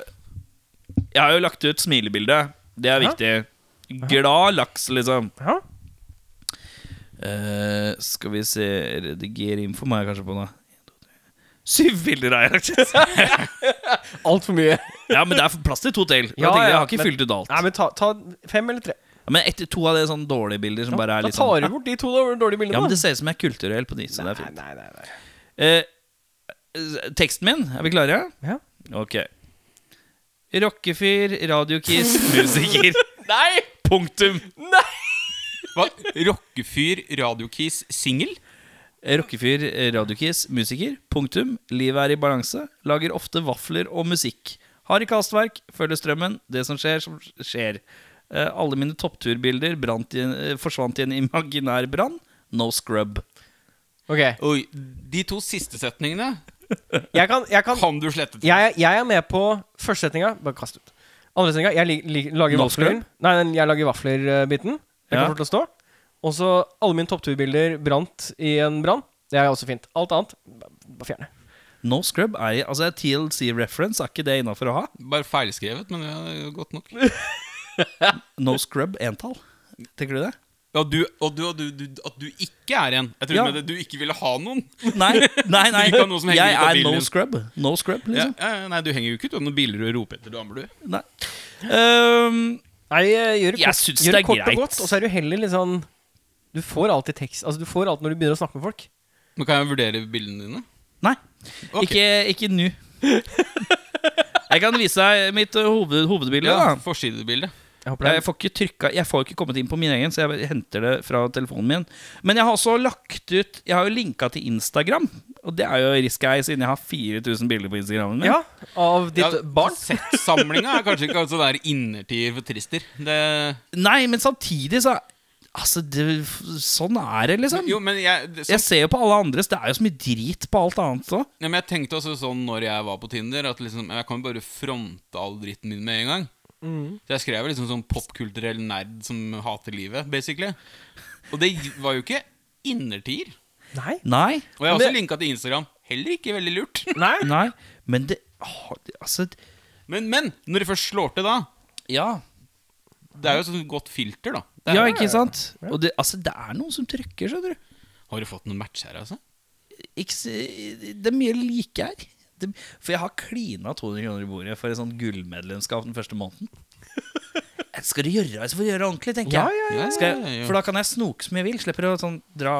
jeg har jo lagt ut smilebilde. Det er viktig. Glad laks, liksom. Ja. Uh, skal vi se Redigere info må jeg kanskje på nå. Syv bilder har jeg lagt ut. Altfor mye. Ja, men det er plass til to til. Ja, jeg, jeg har ikke men- fylt ut alt. Nei, men ta, ta fem eller tre. Ja, Men etter to av de sånne dårlige bilder som bare er da tar sånn du bort de to dårlige bildene. Ja, men det ser ut som jeg er kulturell på de, så det er nei, fint. nei, nei, nei. Eh, teksten min, er vi klare? Ja. Ok. Rockefyr, radiokiss, musiker. Nei! Punktum. Hva? Rockefyr radiokiss, singel? Rockefyr, radiokiss, musiker. Punktum. Livet er i balanse. Lager ofte vafler og musikk. Har ikke hastverk. Følger strømmen. Det som skjer, som skjer. Eh, alle mine toppturbilder brant i en, eh, forsvant i en imaginær brann. No scrub. Ok, Oi, de to siste setningene jeg kan, jeg kan kan du slette til. jeg, jeg er med på første setninga. Bare kast ut. Andre setninga. Jeg li, li, lager No vafler. Nei, jeg lager vafler-biten. Jeg Ja. kommer til å stå. Og så alle mine toppturbilder brant i en brann. Det er også fint. Alt annet bare fjerne. No scrub er altså TLC-reference. Er ikke det innafor å ha? Bare feilskrevet, men ja, det er godt nok. No scrub entall. Tenker du det? Ja, du, og du, du, du, at du ikke er en. Jeg trodde Ja. det du ikke ville ha noen. Nei, nei, nei. Du vil ikke ha noe Jeg er no din. scrub. No scrub, liksom. ja, nei, du henger jo ikke ut av noen biler og roper etter damer, du. Nei. um, Nei, gjør det Jeg kort, syns gjør det det er kort greit. og godt. Og så er du heller litt sånn Du får alltid tekst Altså, du får alt når du begynner å snakke med folk. Men kan jeg vurdere bildene dine? Nei. Okay. Ikke, ikke nå. Jeg kan vise deg mitt uh, hoved, hovedbilde. Ja, da Forsidebilde. Jeg Jeg får ikke trykka Jeg får ikke kommet inn på min egen, så jeg henter det fra telefonen min. Men jeg har også lagt ut Jeg har jo linka til Instagram. Og det er jo risky, siden jeg har 4000 bilder på Instagramen min. Ja, av ditt Ja, barn. Settsamlinga er kanskje ikke sånn der innertier for trister. Det, Nei, men samtidig så Altså, det, sånn er det, liksom. jo, men jeg, det, Jeg ser jo på alle andres. Det er jo så mye drit på alt annet òg. ja, men jeg tenkte også sånn når jeg var på Tinder, at liksom, jeg kan jo bare fronte all dritten min med en gang. Så jeg skrev liksom sånn popkulturell nerd som hater livet, basically. Og det var jo ikke innertier. Nei. Nei. Og jeg har også det- linka til Instagram. Heller ikke veldig lurt. Nei. Nei. Men det det- Altså, Men, men når det først slår til, da ja. Det er jo et sånt godt filter, da. Det er, Ja, ikke sant? Og det, altså, det er noen som trykker, skjønner du. Har du fått noen match her, altså? Ikke, det er mye like her. Det, for jeg har klina 200 kroner i bordet for et sånt gullmedlemskap den første måneden. Skal du gjøre det, så får du gjøre det ordentlig, tenker jeg. ja, ja. Ja, jeg for da kan jeg snoke som jeg vil. Slipper å sånn dra,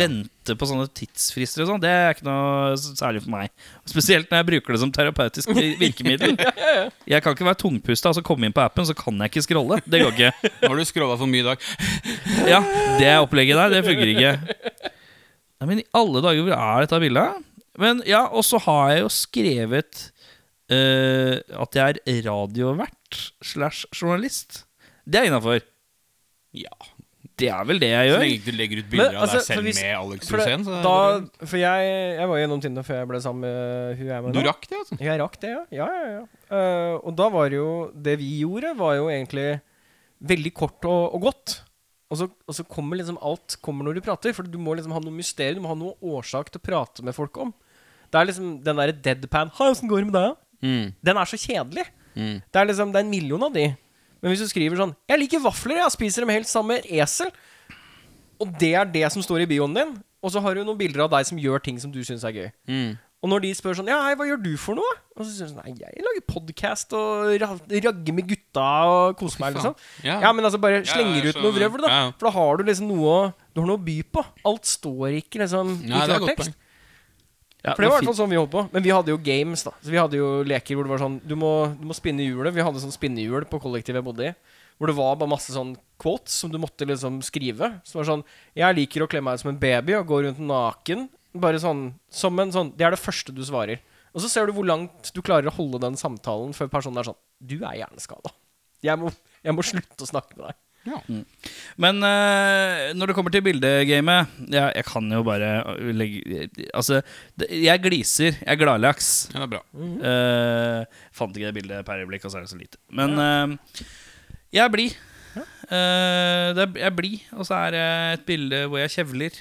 vente på sånne tidsfrister og sånn. Det er ikke noe særlig for meg. Spesielt når jeg bruker det som terapeutisk virkemiddel. Jeg kan ikke være tungpusta og så komme inn på appen, så kan jeg ikke scrolle. Det går ikke. Nå har du scrolla for mye i dag. Ja, det opplegget der, det funker ikke. Nei, men i alle dager, hvor er dette bildet? Men ja, og så har jeg jo skrevet eh, at jeg er radiovert slash journalist. Det er innafor. Ja Det er vel det jeg Så gjør. lenge du legger ut bilder Men, av altså, deg selv hvis- med Alex For, Rosén, så er da, for jeg, jeg var gjennom Tinder før jeg ble sammen med hun jeg er med Du rakk det, altså? Jeg rakk det, ja. ja, ja, ja. Uh, og da var det jo Det vi gjorde, var jo egentlig veldig kort og, og godt. Og så, og så kommer liksom alt kommer når du prater. For du må liksom ha noe mysterium, du må ha noe årsak til å prate med folk om. Det er liksom den derre deadpan 'Hei, åssen går det med deg?' Mm. Den er så kjedelig. Mm. Det er liksom Det er en million av de. Men hvis du skriver sånn 'Jeg liker vafler, jeg spiser dem helt sammen med esel', og det er det som står i bioen din, og så har du noen bilder av deg som gjør ting som du syns er gøy. Mm. Og når de spør sånn Ja, hei, hva gjør du for noe? Og så sier du sånn Nei, jeg lager podkast og ra ragger med gutta og koser meg, liksom. Ja. Ja, men altså bare slenger ja, ut noe vrøvl, da. Ja. For da har du liksom noe Du har noe å by på. Alt står ikke liksom i klartekst. Poeng. For det var i hvert fall sånn vi holdt på. Men vi hadde jo games, da. Så vi hadde jo leker hvor det var sånn Du må, du må spinne hjulet. Vi hadde sånn spinnehjul på kollektivet jeg bodde i. Hvor det var bare masse sånn quotes som du måtte liksom skrive. Så det var sånn Jeg liker å kle meg ut som en baby og gå rundt naken. Bare sånn Som en sånn Det er det første du svarer. Og så ser du hvor langt du klarer å holde den samtalen før personen er sånn Du er hjerneskada. Jeg, må- jeg må slutte å snakke med deg. Men uh, når det kommer til bildegamet jeg, jeg kan jo bare legge Altså, det, jeg gliser. Jeg er gladlaks. Ja, det er bra. Eh, fant ikke det bildet per øyeblikk, og så er det så lite. Men uh, jeg er blid. Eh, det er- jeg er blid, og så er det et bilde hvor jeg kjevler.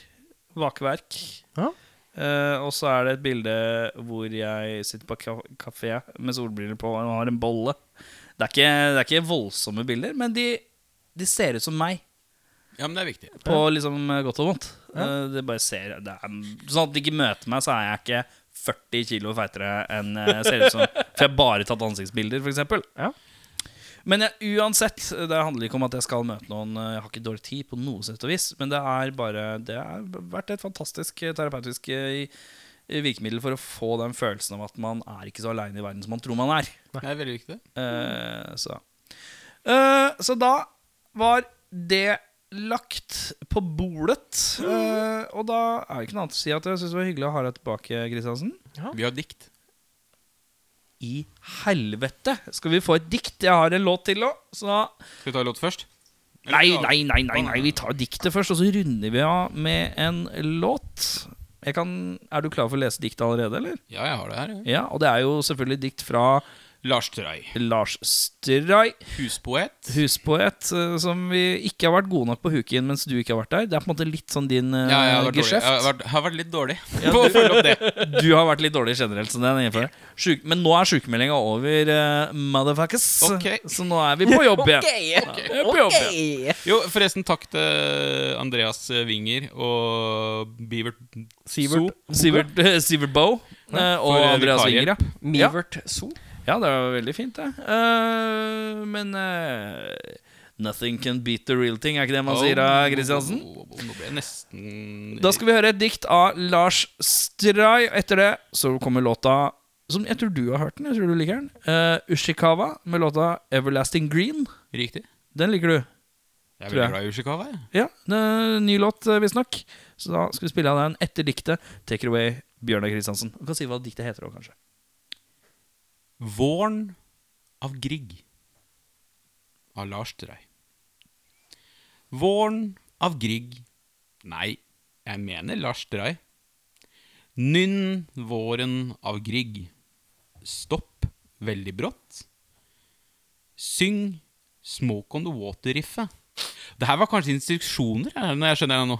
Vakeverk. Ja. Uh, og så er det et bilde hvor jeg sitter på ka- kafé med solbriller på og har en bolle. Det er ikke, det er ikke voldsomme bilder, men de, de ser ut som meg. Ja, men det er viktig. På liksom eh, godt og vondt. Ja. Det bare ser det er, Sånn at de ikke møter meg, så er jeg ikke 40 kilo feitere enn jeg ser ut som. For jeg har bare tatt ansiktsbilder, f.eks. Ja. Men jeg, uansett, det handler ikke om at jeg skal møte noen. eh, Jeg har ikke dårlig tid på noe sett og vis. Men det er bare Det har vært et fantastisk eh, terapeutisk eh, virkemiddel for å få den følelsen av at man er ikke så aleine i verden som man tror man er. Det er veldig viktig. Uh, så. Uh, så da var det lagt på bordet. Uh, og da er det ikke noe annet å si at jeg syns det var hyggelig å ha deg tilbake, Kristiansen. Vi har dikt. I helvete! Skal vi få et dikt? Jeg har en låt til òg, Skal vi ta en låt først? Nei, nei, nei, nei, nei, vi tar diktet først, og så runder vi av med en låt. Jeg kan, er du klar for å lese diktet allerede, eller? Ja, jeg har det her. ja. Ja, og det er jo selvfølgelig dikt fra Lars Stray. Lars Stray, Huspoet. huspoet, eh, som vi ikke har vært gode nok på å huke inn mens du ikke har vært der. Det er på en måte litt sånn din uh, Ja, jeg har vært, geskjeft. Jeg har vært, har vært litt dårlig på å følge opp det. Du har vært litt dårlig generelt. Så den. Sjuk, men nå er sykemeldinga over, uh, motherfuckers. Okay. Så nå er vi på jobb igjen. Ja, vi er på jobb igjen. Jo, forresten, takk til Andreas Winger og Bivert Sivert. Sivert, eh, Sivert Boe eh, og eh, Andreas. Winger. Ja. Mivert So. Ja, det var veldig fint, det. Uh, men uh, Nothing can beat the real thing, er ikke det man sier da, Kristiansen? Oh, nesten Da skal vi høre et dikt av Lars Stray. Etter det så kommer låta som jeg tror du har hørt den. Jeg tror du liker den. Uh, Ushikawa med låta 'Everlasting Green'. Riktig. Den liker du. Jeg er veldig glad i Ushikawa. jeg. Ja, Ny låt, visstnok. Så da skal vi spille av den etter diktet. Take it away, Bjørnar Kristiansen. Du kan si hva diktet heter òg, kanskje. Våren av Grieg av Lars Drei. Våren av Grieg Nei, jeg mener Lars Drei. Nynn våren av Grieg. Stopp veldig brått. Syng Smoke on the Water-riffet. Det her var kanskje instruksjoner, er når jeg skjønner det nå.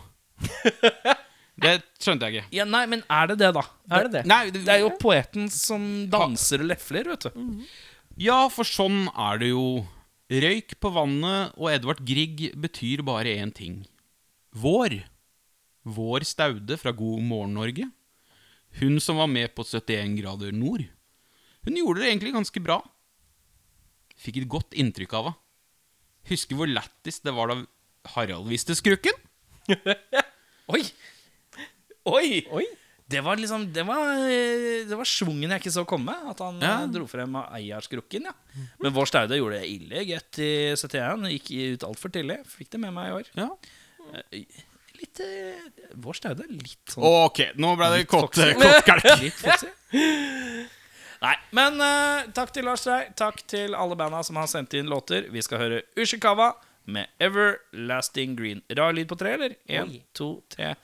Det skjønte jeg ikke. Ja, nei, men er det det, da? Er det det? Nei, Det er jo poeten som danser og lefler, vet du. Ja, for sånn er det jo. Røyk på vannet og Edvard Grieg betyr bare én ting. Vår. Vår Staude fra God morgen Norge. Hun som var med på 71 grader nord. Hun gjorde det egentlig ganske bra. Fikk et godt inntrykk av henne. Husker hvor lættis det var da Harald viste skrukken? Oi! Oi! Oi. Det var liksom Det var, eh, det var svungen jeg ikke så komme. At han Ja. eh, dro frem av eierskrukken. Ja. Men Vår Staude gjorde det ille godt i 71. Gikk ut altfor tidlig. Fikk det med meg i år. Ja. Litt eh, Vår Staude litt sånn Ok, nå ble det. Litt foxy. Nei, men uh, takk til Lars Rei. Takk til alle banda som har sendt inn låter. Vi skal høre Ushikawa med Everlasting Green. Rar lyd på tre, eller? Én, to, tre.